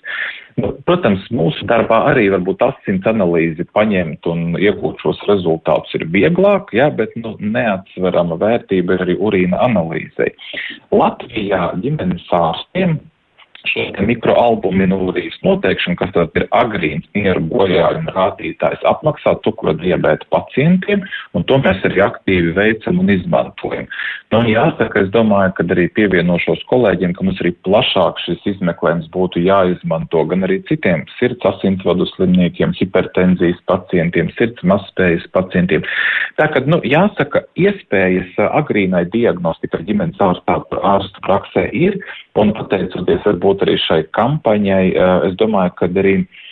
Nu, protams, mūsu darbā arī varbūt asins analīzi paņemt un iegūt šos rezultātus ir vieglāk, jā, bet nu, neatsverama vērtība ir arī urīna analīzei. Latvijā ģimenes ārstiem šī mikroalbuminūrijas noteikšana, kas tad ir agrīns nieru bojājuma rādītājs, apmaksā cukura diabēta pacientiem, un to mēs arī aktīvi veicam un izmantojam. Nu, jāsaka, es domāju, ka arī pievienošos kolēģiem, ka mums arī plašāk šis izmeklējums būtu jāizmanto gan arī citiem sirds asinsvadu slimniekiem, hipertenzijas pacientiem, sirds mazspējas pacientiem. Tā kā, nu, jāsaka, iespējas agrīnai diagnostika ģimenes ārstu praksē ir, un pateicoties varbūt varbūt arī šai kampaņai, eh, es domāju, ka arī Eh,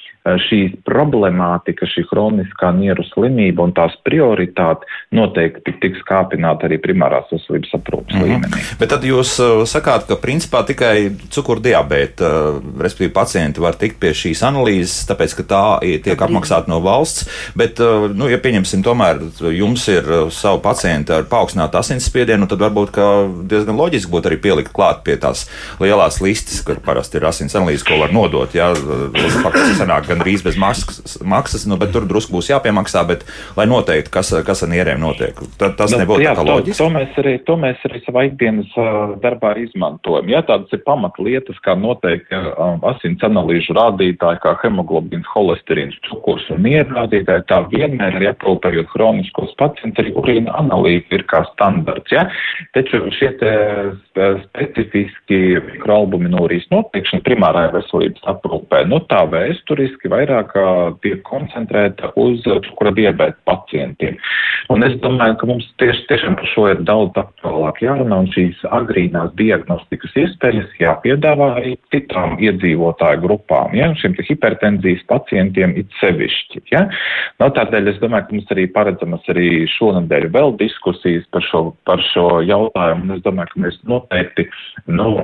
šī problemātika, šī hroniskā nieru slimība un tās prioritāte noteikti tiks kāpināta arī primārās veselības aprūpas mm -hmm. līmenī. Bet tad jūs uh, sakāt, ka principā tikai cukuru diabēta, uh, respektīvi pacienti var tikt pie šīs analīzes, tāpēc, ka tā tiek apmaksāta no valsts, bet, nu, ja pieņemsim tomēr jums ir savu pacientu ar paaugstinātu asinsspiedienu, tad varbūt diezgan loģiski būtu arī pielikt klāt pie tās lielās listas, kur parasti ir asins analīze, ko var nodot, ja faktiski sanāk gandrīz bez maksas, maksas nu, bet tur drusku būs jāpiemaksā, bet lai noteikti, kas, kas ar nierēm notiek. Tad, tas nu, nebūtu jā, tā loģiski. To, to, mēs arī, to mēs arī savā ikdienas uh, darbā izmantojam. Jā, tādas ir pamatlietas, kā noteikti uh, asins analīžu rādītāji, kā hemoglobīns, holesterīns, cukurs un nieru rādītāji, tā vienmēr ir aprūpējot hroniskos pacientus, arī urīna analīze ir kā standarts. Jā. Taču šie te specifiski mikroalbuminūrijas noteikšana primārajā veselības aprūpē, nu tā vēsturiski faktiski vairāk tiek koncentrēta uz cukura diabēta pacientiem. Un es domāju, ka mums tieši tiešām par šo ir daudz aktuālāk jārunā, un šīs agrīnās diagnostikas iespējas jāpiedāvā arī citām iedzīvotāju grupām, ja, šiem hipertenzijas pacientiem it sevišķi. Ja. No, tādēļ es domāju, ka mums arī paredzamas arī šonadēļ vēl diskusijas par šo, par šo jautājumu, un es domāju, ka mēs noteikti nu,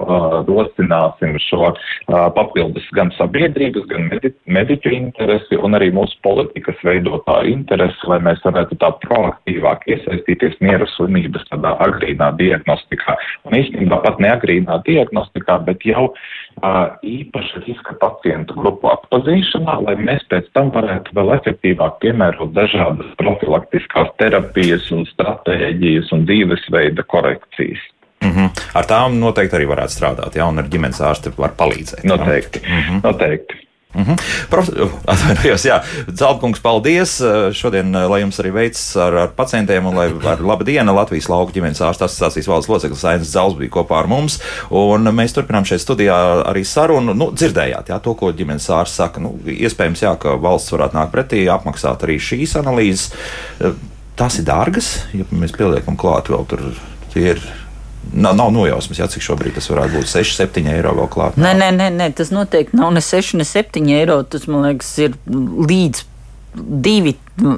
rosināsim šo papildus gan sabiedrības, gan medicīnas politiķu interesi un arī mūsu politikas veidotāju interesi, lai mēs varētu tā proaktīvāk iesaistīties miera slimības tādā agrīnā diagnostikā. Un īstenībā pat ne agrīnā diagnostikā, bet jau uh, īpaši riska pacientu grupu atpazīšanā, lai mēs pēc tam varētu vēl efektīvāk piemērot dažādas profilaktiskās terapijas un stratēģijas un dzīvesveida korekcijas. Mm -hmm. Ar tām noteikti arī varētu strādāt, ja un ar ģimenes ārsti var palīdzēt. Noteikti. Mm -hmm. noteikti. Mm -hmm. Prof... Atvainojos, jā, Zeltkungs, paldies. Šodien, lai jums arī veicas ar, ar pacientiem un lai ar labu dienu Latvijas lauku ģimenes ārsta asociācijas valdes loceklis Ainas Zels bija kopā ar mums. Un mēs turpinām šeit studijā arī sarunu. Nu, dzirdējāt, jā, to, ko ģimenes ārsts saka. Nu, iespējams, jā, ka valsts varētu nākt pretī, apmaksāt arī šīs analīzes. Tās ir dārgas, ja mēs pieliekam klāt vēl tur. Tie ir Nav, nav nojausmas, jā, cik šobrīd tas varētu būt 6, 7 eiro vēl klāt. Nē, nē, nē, nē, tas noteikti nav ne 6, ne 7 eiro. Tas man liekas, ir līdz 2,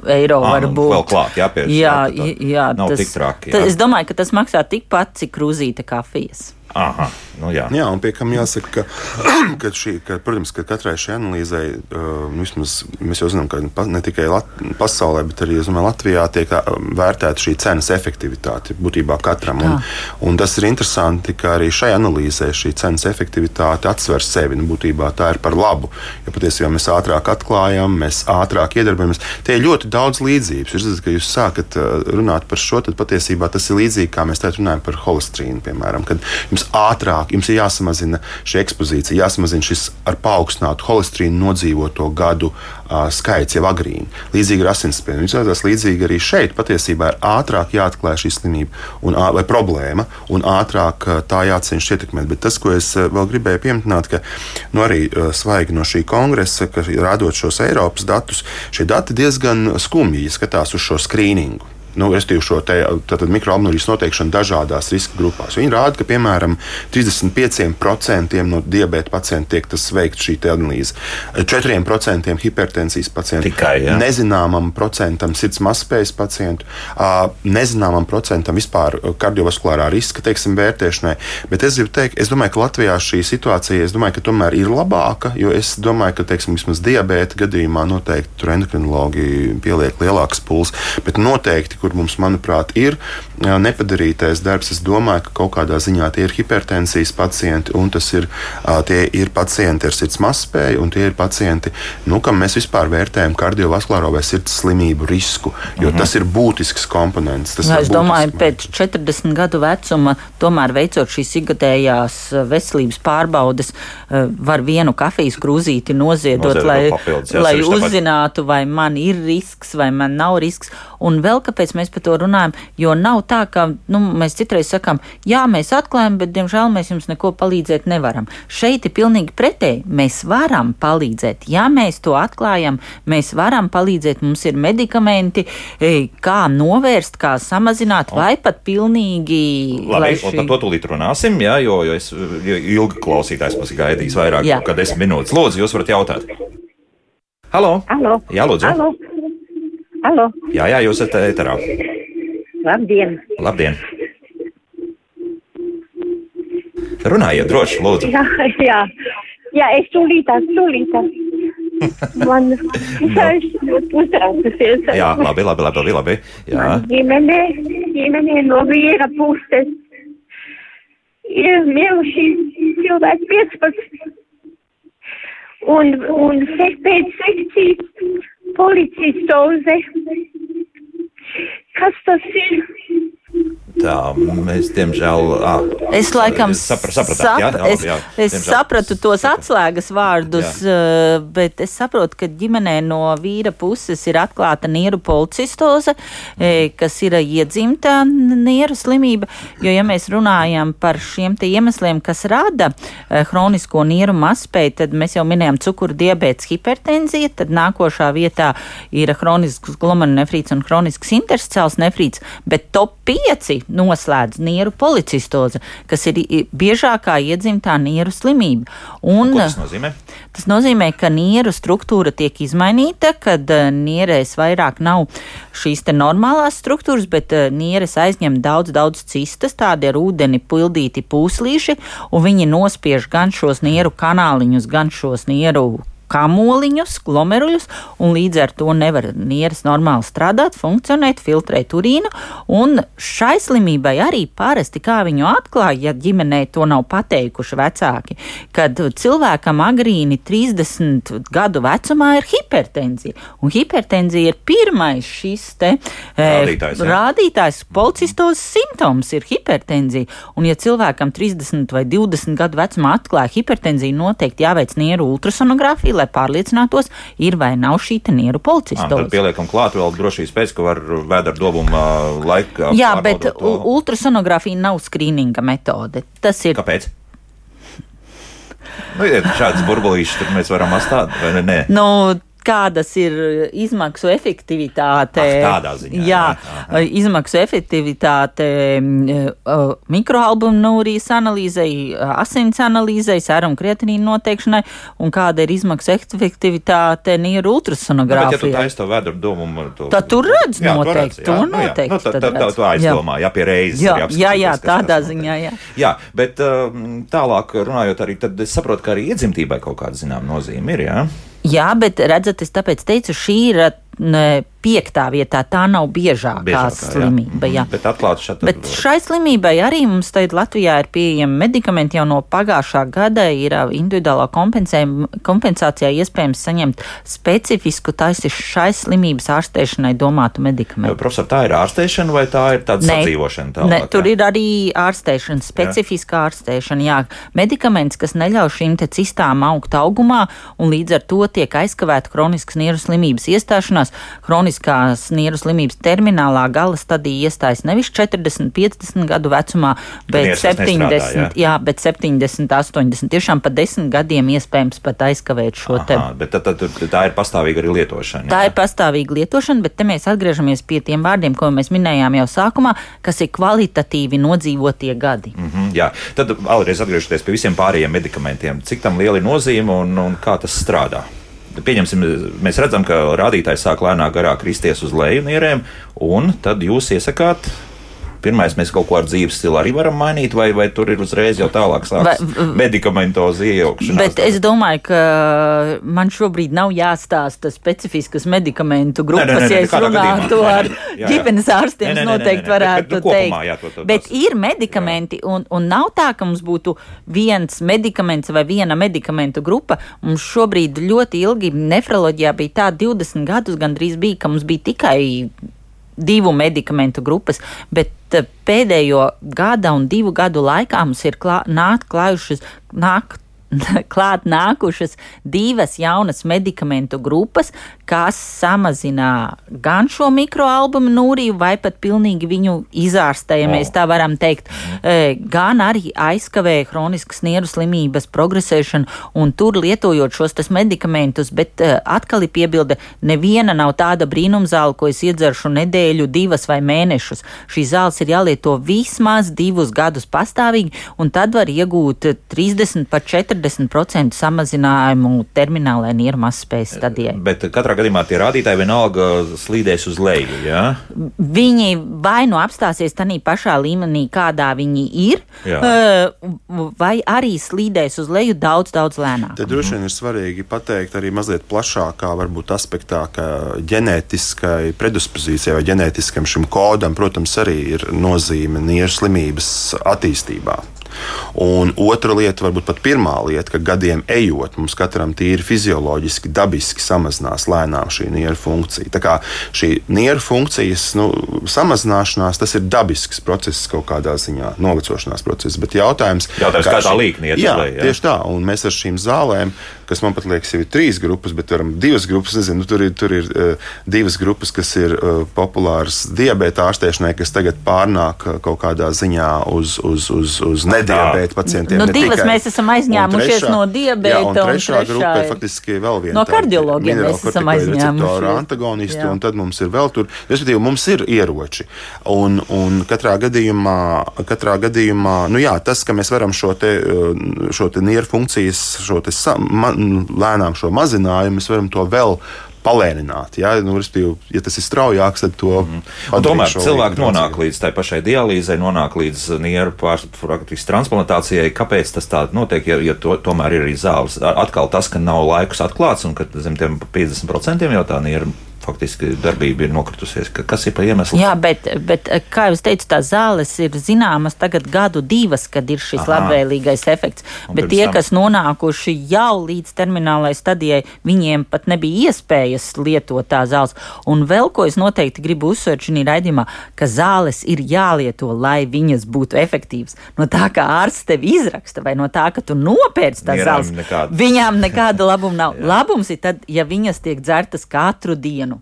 eiro Ā, var nu, būt. vēl klāt, jā, pie- jā, jā, jā, nav tas, tik traki, jā. Es domāju, ka tas maksā tikpat, cik krūzīte kafijas. Aha, nu jā. Jā, un pie kam jāsaka, ka, ka, šī, ka protams, ka katrai šai analīzei, uh, nu, vismaz mēs jau zinām, ka ne tikai Lat pasaulē, bet arī domāju, Latvijā tiek uh, vērtēta šī cenas efektivitāte būtībā katram. Un, un tas ir interesanti, ka arī šai analīzē šī cenas efektivitāte atsver sevi. Nu, būtībā tā ir par labu, jo patiesībā mēs ātrāk atklājam, mēs ātrāk iedarbojamies. Tie ļoti daudz līdzības. Jūs redzat, ka jūs sākat uh, runāt par šo, tad patiesībā tas ir līdzīgi, kā mēs tagad runājam par holesterīnu, piemēram, kad jums ātrāk, jums ir jāsamazina šī ekspozīcija, jāsamazina šis ar paaugstinātu holesterīnu nodzīvoto gadu skaits jau agrīni. Līdzīgi ar asinsspiedienu. Jūs redzat, līdzīgi arī šeit patiesībā ir ātrāk jāatklāj šī slimība un, vai problēma, un ātrāk tā jācenšas ietekmēt. Bet tas, ko es vēl gribēju pieminēt, ka nu, arī svaigi no šī kongresa, ka rādot šos Eiropas datus, šie dati diezgan skumji skatās uz šo skrīningu nu, šo mikroapnulijas noteikšanu dažādās riska grupās. Viņi rāda, ka piemēram 35% no diabēta pacientiem tiek tas veikts šī analīze, 4% hipertensijas pacientu, Tikai, jā. nezināmam procentam sirds mazspējas pacientu, nezināmam procentam vispār kardiovaskulārā riska teiksim, vērtēšanai. Bet es gribu teikt, es domāju, ka Latvijā šī situācija domāju, ka tomēr ir labāka, jo es domāju, ka teiksim, vismaz diabēta gadījumā noteikti tur endokrinologi pieliek lielākas pulses, bet noteikti, kur mums, manuprāt, ir nepadarītais darbs, es domāju, ka kaut kādā ziņā tie ir hipertensijas pacienti, un tas ir, tie ir pacienti ar sirds mazspēju, un tie ir pacienti, nu, kam mēs vispār vērtējam kardiovaskulāro vai sirds slimību risku, jo mhm. tas ir būtisks komponents. Tas Nu, ir es domāju, pēc 40 gadu vecuma, tomēr veicot šīs ikgadējās veselības pārbaudes, var vienu kafijas krūzīti noziedot, Noziedot lai, papildus, jā, lai uzzinātu, vai man ir risks, vai man nav risks. Un vēl kāpēc mēs par to runājam, jo nav tā, ka nu, mēs citreiz sakām, jā, mēs atklājam, bet diemžēl mēs jums neko palīdzēt nevaram. Šeit ir pilnīgi pretēji. Mēs varam palīdzēt. Ja mēs to atklājam, mēs varam palīdzēt. Mums ir medikamenti, e, kā novērst, kā samazināt, vai pat pilnīgi. Labi, šī... un par to tūlīt runāsim, jā, jo, jo es jo ilgi klausītājs mums ir gaidījis vairāk Jā. kā desmit minūtes. Lūdzu, jūs varat jautāt. Halo! Alo. Jā, lūdzu. Alo. Alo. Jā, jā, jūs esat ēterā. Labdien. Labdien! Runājiet droši, lūdzu. Jā, jā. Jā, es tūlītās, tūlītās. Man es ļoti uztraukusies. Jā, labi, labi, labi, labi. Jā, Man ģimene, ģimene no vīra puses ir miruši cilvēki 15. Un, un pēc sekcijas policistoze. Kas tas ir? Tā mēs, diemžēl, ā, Es laikam sapra, sapratāt, jā, jā, es, jā, es diemžēl. sapratu tos atslēgas vārdus, eh, bet es saprotu, ka ģimenē no vīra puses ir atklāta nieru policistoze, kas ir iedzimta nieru slimība. Jo, ja mēs runājam par šiem iemesliem, kas rada hronisko nieru mazspēju, tad mēs jau minējām cukuru diabēts, hipertenzija, tad nākošā vietā ir hronisks glomerulonefrīts un hronisks intersticiāls nefrīts, bet top 5 noslēdz nieru policistoze, kas ir biežākā iedzimtā nieru slimība. Un, Ko tas nozīmē? Tas nozīmē, ka nieru struktūra tiek izmainīta, kad eh, nierēs vairāk nav šīs te normālās struktūras, bet eh, nieres aizņem daudz, daudz cistas, tādi ar ūdeni pildīti pūslīši, un viņi nospiež gan šos nieru kanāliņus, gan šos nieru kamoliņus, glomeruļus, un līdz ar to nevar nieres normāli strādāt, funkcionēt, filtrēt urīnu. Un šai slimībai arī parasti, kā viņu atklāja, ja ģimenē to nav pateikuši vecāki, kad cilvēkam agrīni 30 gadu vecumā ir hipertenzija. Un hipertenzija ir pirmais šis te Rādītājs, jā. rādītājs policistos simptoms ir hipertenzija. Un, ja cilvēkam 30 vai 20 gadu vecumā atklāja hipertenziju, noteikti jāveic nieru ultrasonogrāfija, lai pārliecinātos, ir vai nav šī nieru Ā, Tad pieliekam klāt vēl drošības pēc, ka var vēdera dobuma laikā. Jā, bet to. u- ultrasonogrāfija nav skrīninga metode. Tas ir Kāpēc? Nu, ja šādas burbulīšas tur mēs varam atstāt, vai ne? Nu, kādas ir izmaksu efektivitāte. Ah, tādā ziņā, jā, jā. izmaksu efektivitāte mikroalbuminūrijas analīzei, asins analīzei, sērumu kreatinīnu noteikšanai un kāda ir izmaksu efektivitāte nieru. Nu, Bet, ja tu taisi to vēdru domu, to... Tad tur redz Jā, tu noteikti, tur Nu, noteikti Nu, tad, tad tad, tu aizdomā, jā, pie reizes. Jā, jā, jā, tādā ziņā, jā. Jā, bet tālāk runājot arī, tad es saprotu, ka arī iedzimtībai kaut kāda zinām nozīme ir, jā? Jā, bet redzat, es tāpēc teicu, šī ir piektā vietā. Tā nav biežākā, Biežākā, jā. slimība. Jā. Mhm. Bet atklāt Bet šai slimībai arī mums tagad Latvijā ir pieejami medikamenti. Jau no pagājušā gada ir individuālā kompensācijā iespējams saņemt specifisku taisi šai slimības ārstēšanai domātu medikamentu. Profesor, tā ir ārstēšana vai tā ir tāda sadzīvošana? Tālāk, ne, tur jā? ir arī ārstēšana, specifiska ārstēšana. Jā, medikaments, kas neļauj šīm cistām augt augumā, un līdz ar to tiek aizkavēta kroniskas nieru slimības iestāšanās. Kroniskās nieru slimības terminālā gala stadija iestājas nevis 40, 50 gadu vecumā, bet nieras vairs 70, nestrādā, jā? jā, bet 70, 80. Tiešām pa 10 gadiem iespējams pat aizkavēt šo te. Aha, bet tad, tad, tad tā ir pastāvīga arī lietošana. Tā jā? ir pastāvīga lietošana, bet te mēs atgriežamies pie tiem vārdiem, ko mēs minējām jau sākumā, kas ir kvalitatīvi nodzīvotie gadi. Mhm, jā, tad vēlreiz atgriežoties pie visiem pārējiem medikamentiem, cik tam liela ir nozīme un, un kā tas strādā. Pieņemsim, mēs redzam, ka rādītājs sāk lēnāk garāk kristies uz leju nierēm, un tad jūs iesakāt. Pirmais, mēs kaut ko ar dzīves stilu arī varam mainīt, vai, vai tur ir uzreiz jau tālāk sākas medikamentozi iejaukšanās. Bet es domāju, ka man šobrīd nav jāstāsta specifiskas medikamentu grupas. nē, nē, ja es runātu ar ģimenes ārstiem, noteikti varētu teikt. Bet ir medikamenti, un, un nav tā, ka mums būtu viens medikaments vai viena medikamentu grupa. Mums šobrīd ļoti ilgi nefroloģijā bija tā 20 gadus gandrīz bija, ka mums bija tikai divu medikamentu grupas, bet eh, pēdējo gada un divu gadu laikā mums ir klā, nāk klājušas, nāk klāt nākušas divas jaunas medikamentu grupas, kas samazina gan šo mikroalbuminūriju, vai pat pilnīgi viņu izārstē, ja mēs tā varam teikt, e, gan arī aizkavē hroniskas nieru slimības progresēšanu, un tur lietojot šos medikamentus, bet e, atkal ir piebilde, neviena nav tāda brīnumzāle, ko es iedzeršu nedēļu, divas vai mēnešus. Šīs zāles ir jālieto vismaz divus gadus pastāvīgi, un tad var iegūt eh, 30 pat 40% samazinājumu terminālai nieru mazspējas stadijai. Bet katrā gadījumā tie rādītāji vienalga slīdēs uz leju. Jā? Viņi vai nu apstāsies tādā pašā līmenī, kādā viņi ir, Jā. vai arī slīdēs uz leju daudz, daudz lēnāk. Te droši vien ir svarīgi pateikt arī mazliet plašākā varbūt, aspektā, ka ģenētiskai predispozīcijai vai ģenētiskam šim kodam, protams, arī ir nozīme nieru slimības attīstībā. Un otra lieta, varbūt pat pirmā lieta, ka gadiem ejot, mums katram tīri fizioloģiski, dabiski samazinās lēnām šī nieru funkcija. Tā kā šī nieru funkcijas nu, samazināšanās, tas ir dabisks process kaut kādā ziņā, novecošanās process. Bet jautājums, Jautājums, kā tā šī- līkne iet uz jā, jā? tieši tā, un mēs ar šīm zālēm, kas man pat liekas, jau ir trīs grupas, bet varam divas grupas, nezinu, nu, tur ir, tur ir uh, divas grupas, kas ir uh, populāras diabēta ārstēšanai, kas tagad pārnāk uh, kaut kādā ziņā uz, uz, uz, uz nediabēta pacientiem. Nu, ne divas tikai. mēs esam aizņēmušies no diabēta, Jā, un un trešā trešā grupa ir faktiski vēl viena. No kardiologiem mēs esam aizņēmušies. antagonisti, Jā. un tad mums ir vēl tur, respektīvi, mums ir ieroči. Un, un katrā gadījumā, katrā gadījumā nu jā, tas, ka mēs varam šo te, šo te nieru funkcijas, šo te sa, ma, lēnām šo mazinājumu, mēs varam to vēl palēnināt. Ja, nu, ja tas ir straujāks, tad to padarīt tomēr cilvēki nonāk līdz tai pašai dialīzei, nonāk līdz nieru pārspīlēšanas transplantācijai. Kāpēc tas tā notiek? Ja, ja to, tomēr ir arī zāles. Atkal tas, ka nav laikus atklāts un ka zem tiem 50% jau tā nieru faktiski darbība ir nokritusies. Ka, kas ir pa iemeslu? Jā, bet, bet, eh, kā jau teicu, tās zāles ir zināmas tagad gadu divas, kad ir šis Aha. labvēlīgais efekts. Un Bet tie, tam? kas nonākuši jau līdz terminālai stadijai, viņiem pat nebija iespējas lietot tā zāles. Un vēl ko es noteikti gribu uzsvērt šajā raidījumā, ka zāles ir jālieto, lai viņas būtu efektīvas. No tā, kā ārsts tevi izraksta, vai no tā, ka tu nopērci tās Nierām zāles, nekāda. viņām nekāda labuma nav. Labums ir tad, ja viņas tiek dzertas katru dienu.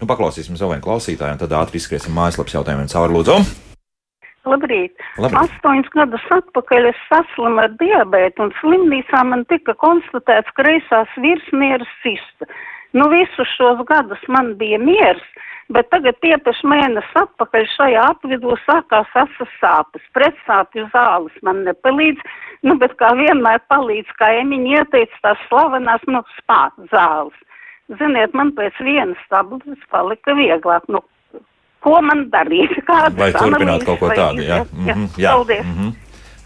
Nu, paklausīsim savu vienu klausītāju, un tad ātri izskriesim mājaslapas jautājumiem cauri lūdzu. Labrīt. Labrīt. Astoņus gadus atpakaļ es saslimu ar diabētu un slimnīcā man tika konstatēts kreisās virsnieras cista. Nu, visus šos gadus man bija miers, bet tagad tiepaši mēnesi atpakaļ šajā apvidū sākās asas sāpes. Pretsāpju zāles man nepalīdz, nu, bet kā vienmēr palīdz, kā emiņi ieteica tās slavenās, nu, spā zāles. Ziniet, man pēc vienas tabletes palika vieglāk. Nu, ko man darīt? Kādas Vai turpināt kaut ko tādu? Jā, iziet? mhm, jā. Paldies. mhm.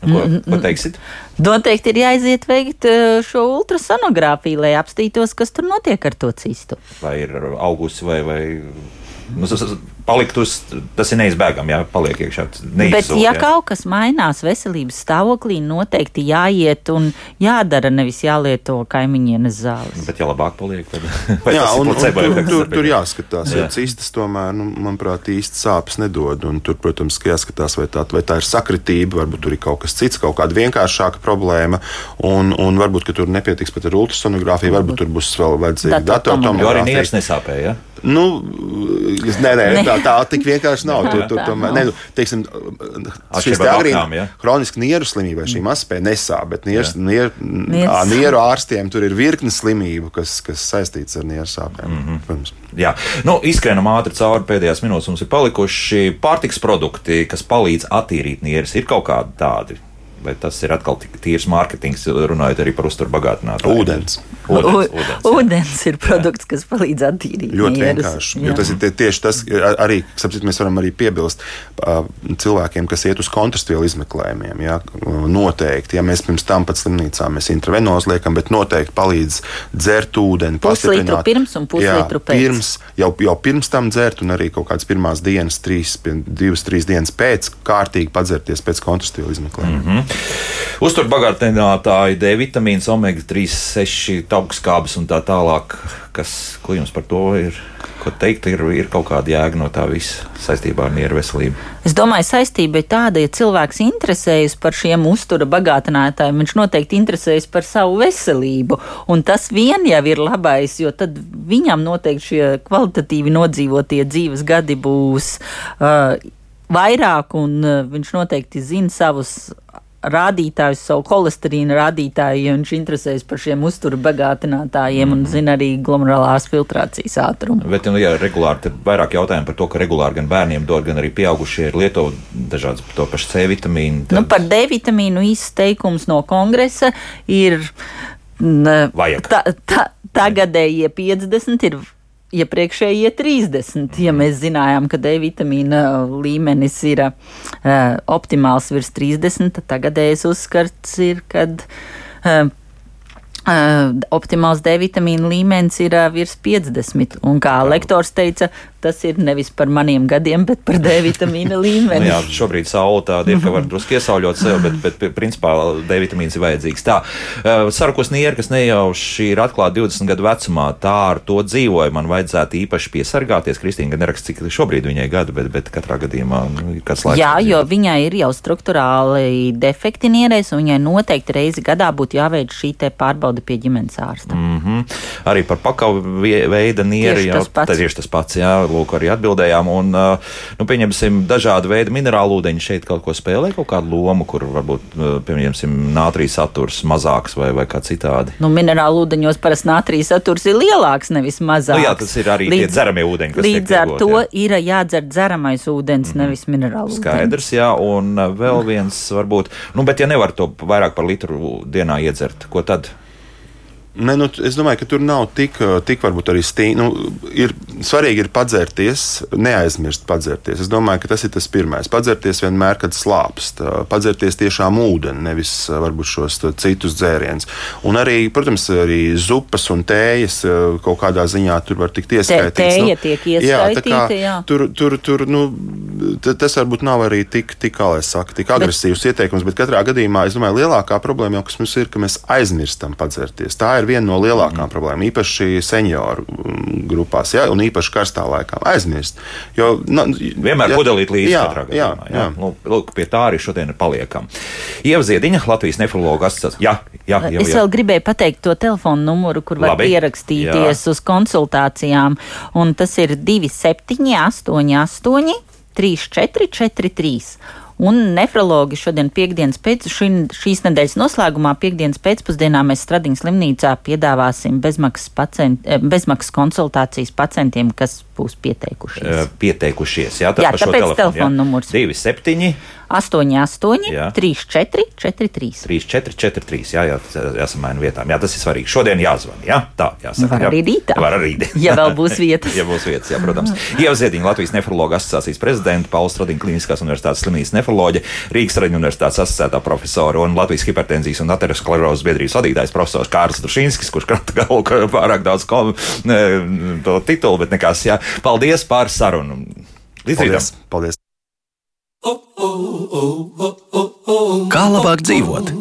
Ko, ko teiksit? Noteikti ir jāiziet veikt eh, šo ultrasonogrāfiju, lai apstītos, kas tur notiek ar to cistu. Vai ir augusi vai. vai... Nu, Palikt uz, tas ir neizbēgami, jā, paliek iekšā. Bet, neizzūd, ja jā. kaut kas mainās veselības stāvoklī, noteikti jāiet un jādara, nevis jālieto kaimiņienes zāles. Bet, ja labāk paliek, tad Jā, un, un placebo tur, tur, tur jāskatās, Jā. jo cistas tomēr, nu, manuprāt, īsti sāpes nedod. Un tur, protams, ka jāskatās, vai tā, vai tā ir sakritība, varbūt tur ir kaut kas cits, kaut kāda vienkāršāka problēma. Un, un varbūt, ka tur nepietiks pat ar ultrasonogrāfiju, varbūt tur būs vēl vajadzīga Datortomogrāfija. Jo arī nieres nesāpēja. Ja? Nu, nē, nē, Ne. tā, tā tik vienkārši nav. Tur, tur, tomēr, ne, nu, teiksim, Atšķirībā šīs no aknām, agrīna ja? Kroniski nieru slimība, šī mazspēja nesāp, bet nieres, nier, Nieres. ā, nieru ārstiem tur ir virkne slimību, kas, kas saistīts ar nieru sāpēm. Mm -hmm. Jā, nu, izskrienam ātri cauri pēdējās minūtes. Mums ir palikuši pārtiks produkti, kas palīdz attīrīt nieres. Ir kaut kādi tādi. Vai tas ir atkal tīrs mārketings, runājot arī par uzturbagātinātāju? Ūdens. Ūdens, U- ūdens. Ūdens ir produkts, kas palīdz attīrīt. Ļoti nieres. vienkārši. Jā. Jo tas ir tie, tieši tas, ar- arī sapcīt, mēs varam arī piebilst cilvēkiem, kas iet uz kontrastvielu izmeklējumiem. Jā, noteikti, ja mēs pirms tam pat slimnīcā mēs intravenozi liekam, bet noteikti palīdz dzert ūdeni. Pastiprināt. pirms un puslitru Jā, pēc. Pirms, jau, jau pirms tam dzert, un arī kaut kādas pirmās dienas, trīs, divas, trīs dienas pēc, kārtīgi padzerties pēc kontrastvielu izmeklējuma. Mm -hmm. Uzturbagātinātāji, D vitamīns, omega 3, 6, augstskābes un tā tālāk. Kas, ko jums par to ir? Ko teikt, ir, ir kaut kāda jēga no tā visa saistībā ar nieru veselību. Es domāju, saistība ir tāda, ja cilvēks interesējas par šiem uztura bagātinātājiem, viņš noteikti interesējas par savu veselību. Un tas vien jau ir labais, jo tad viņam noteikti šie kvalitatīvi nodzīvotie dzīves gadi būs uh, vairāk, un uh, viņš noteikti zina savus rādītājus, savu holesterīna rādītāju, ja viņš interesējas par šiem uztura bagātinātājiem mm. un zina arī glomerulārās filtrācijas ātrumu. Bet, nu, jā, regulāri ir vairāk jautājumu par to, ka regulāri gan bērniem dod, gan arī pieaugušie ir lieto dažādas to pašu C vitamīnu. Nu, par D vitamīnu izteikums no kongresa ir. Vajag. Ta, ta, tagadējie 50 ir. Iepriekšējie 30, ja mēs zinājām, ka D vitamīna līmenis ir uh, optimāls virs 30, tad tagadējais uzskats ir, kad uh, uh, optimāls D vitamīna līmenis ir uh, virs 50. Un kā lektors teica, tas ir nevis par maniem gadiem, bet par D vitamīna Nu, līmeni. jā, šobrīd saule tāda ir, ka var drusku iesauļot sev, bet, bet, principā D vitamīns ir vajadzīgs. Tā, uh, sarakos nieri, kas nejauši ir atklāti 20 gadu vecumā, tā ar to dzīvoja. Man vajadzētu īpaši piesargāties. Kristīna gan neraksta, cik šobrīd viņai gadu, bet, bet katrā gadījumā nu, ir kāds laiks. Jā, jo viņai ir jau struktūrāli defekti nierēs, un viņai noteikti reizi gadā būtu jāveic šī te pārbauda pie ģimenes ārsta. Mm -hmm. Arī par pakavu veida nieri jau tas pats. tā tieši tas pats. Jā, lūk, arī atbildējām. Un, uh, nu, pieņemsim, dažādi veidi minerālu ūdeņi šeit kaut ko spēlē, kaut kādu lomu, kur varbūt, uh, pieņemsim, nātrija saturs mazāks vai, vai kā citādi. Nu, minerālu ūdeņos parasti nātrija saturs ir lielāks, nevis mazāks. Nu, jā, tas ir arī tie dzeramie ūdeņi, kas Līdz ar to jā. ir jādzer dzeramais ūdens, nevis minerālu ūdens. Skaidrs, jā, un uh, vēl viens varbūt, nu, bet ja nevar to vairāk par litru dienā iedzert, ko tad? Ne, nu, es domāju, ka tur nav tik, tik varbūt arī stīvi. Nu, ir, svarīgi ir padzerties, neaizmirst padzerties. Es domāju, ka tas ir tas pirmais. Padzerties vienmēr, kad slāpst. Padzerties tiešām ūdeni, nevis varbūt šos citus dzērienus. Un arī, protams, arī zupas un tējas kaut kādā ziņā tur var tikt ieskaitīts. tēja tiek jā, tā kā ieskaitīta, jā. Tur, tur, tur nu, tas varbūt nav arī tik, tik kā lai saka, tik agresīvs ieteikums, bet katrā gadījumā, es domāju, lielākā problēma jau, kas mums ir, ka mēs aizmirstam padzerties. Tā ir viena no lielākām mm. problēmām, īpaši senioru mm, grupās, ja, un īpaši karstā laikā. Aizmirst. Jo, na, Vienmēr ja, pudelīt līdzi jā, katrā jā, gadījumā. Jā, jā. Nu, lūk, pie tā arī šodien paliekam. Ieva Ziediņa, Latvijas nefrologa asociācija. Jā, jā, jā, Es jā. vēl gribēju pateikt to telefonu numuru, kur var Labi. pierakstīties uz konsultācijām. Un tas ir 2788, 3443. Un nefrologi šodien piekdienas pēc šī, šīs nedēļas noslēgumā, piekdienas pēcpusdienā mēs Stradīnas slimnīcā piedāvāsim bezmaksas, pacient, eh, bezmaksas konsultācijas pacientiem, kas būs pieteikušies. Eh, Pieteikušies, jā, tas Jā, tāpēc telefonu, telefona jā. numurs. 27, 88, Jā. 34, 43. 3, 4, 4, 3. Jā, jā, tas jāsamaina vietām. Jā, tas ir svarīgi. Šodien jāzvan. Jā, tā jāsaka. Var jā. arī rītā. Var arī rītā. Ja vēl būs vietas. ja būs vietas, jā, protams. Ieva Ziediņa, Latvijas nefrologa asociācijas prezidenta, Pauls Stradīna Kliniskās universitātes slimnīcas nefroloģe, Rīgas Traģiņu universitātes asociētā profesora un Latvijas hipertenzijas un aterosklerozes biedrības vadītājs profesors Kārls Dušinskis, kurš krata galvu pārāk daudz kom, ne, to titulu, bet nekas, jā. Paldies par sarunu. Līdz rītam! Paldies! Paldies. Kā labāk dzīvot?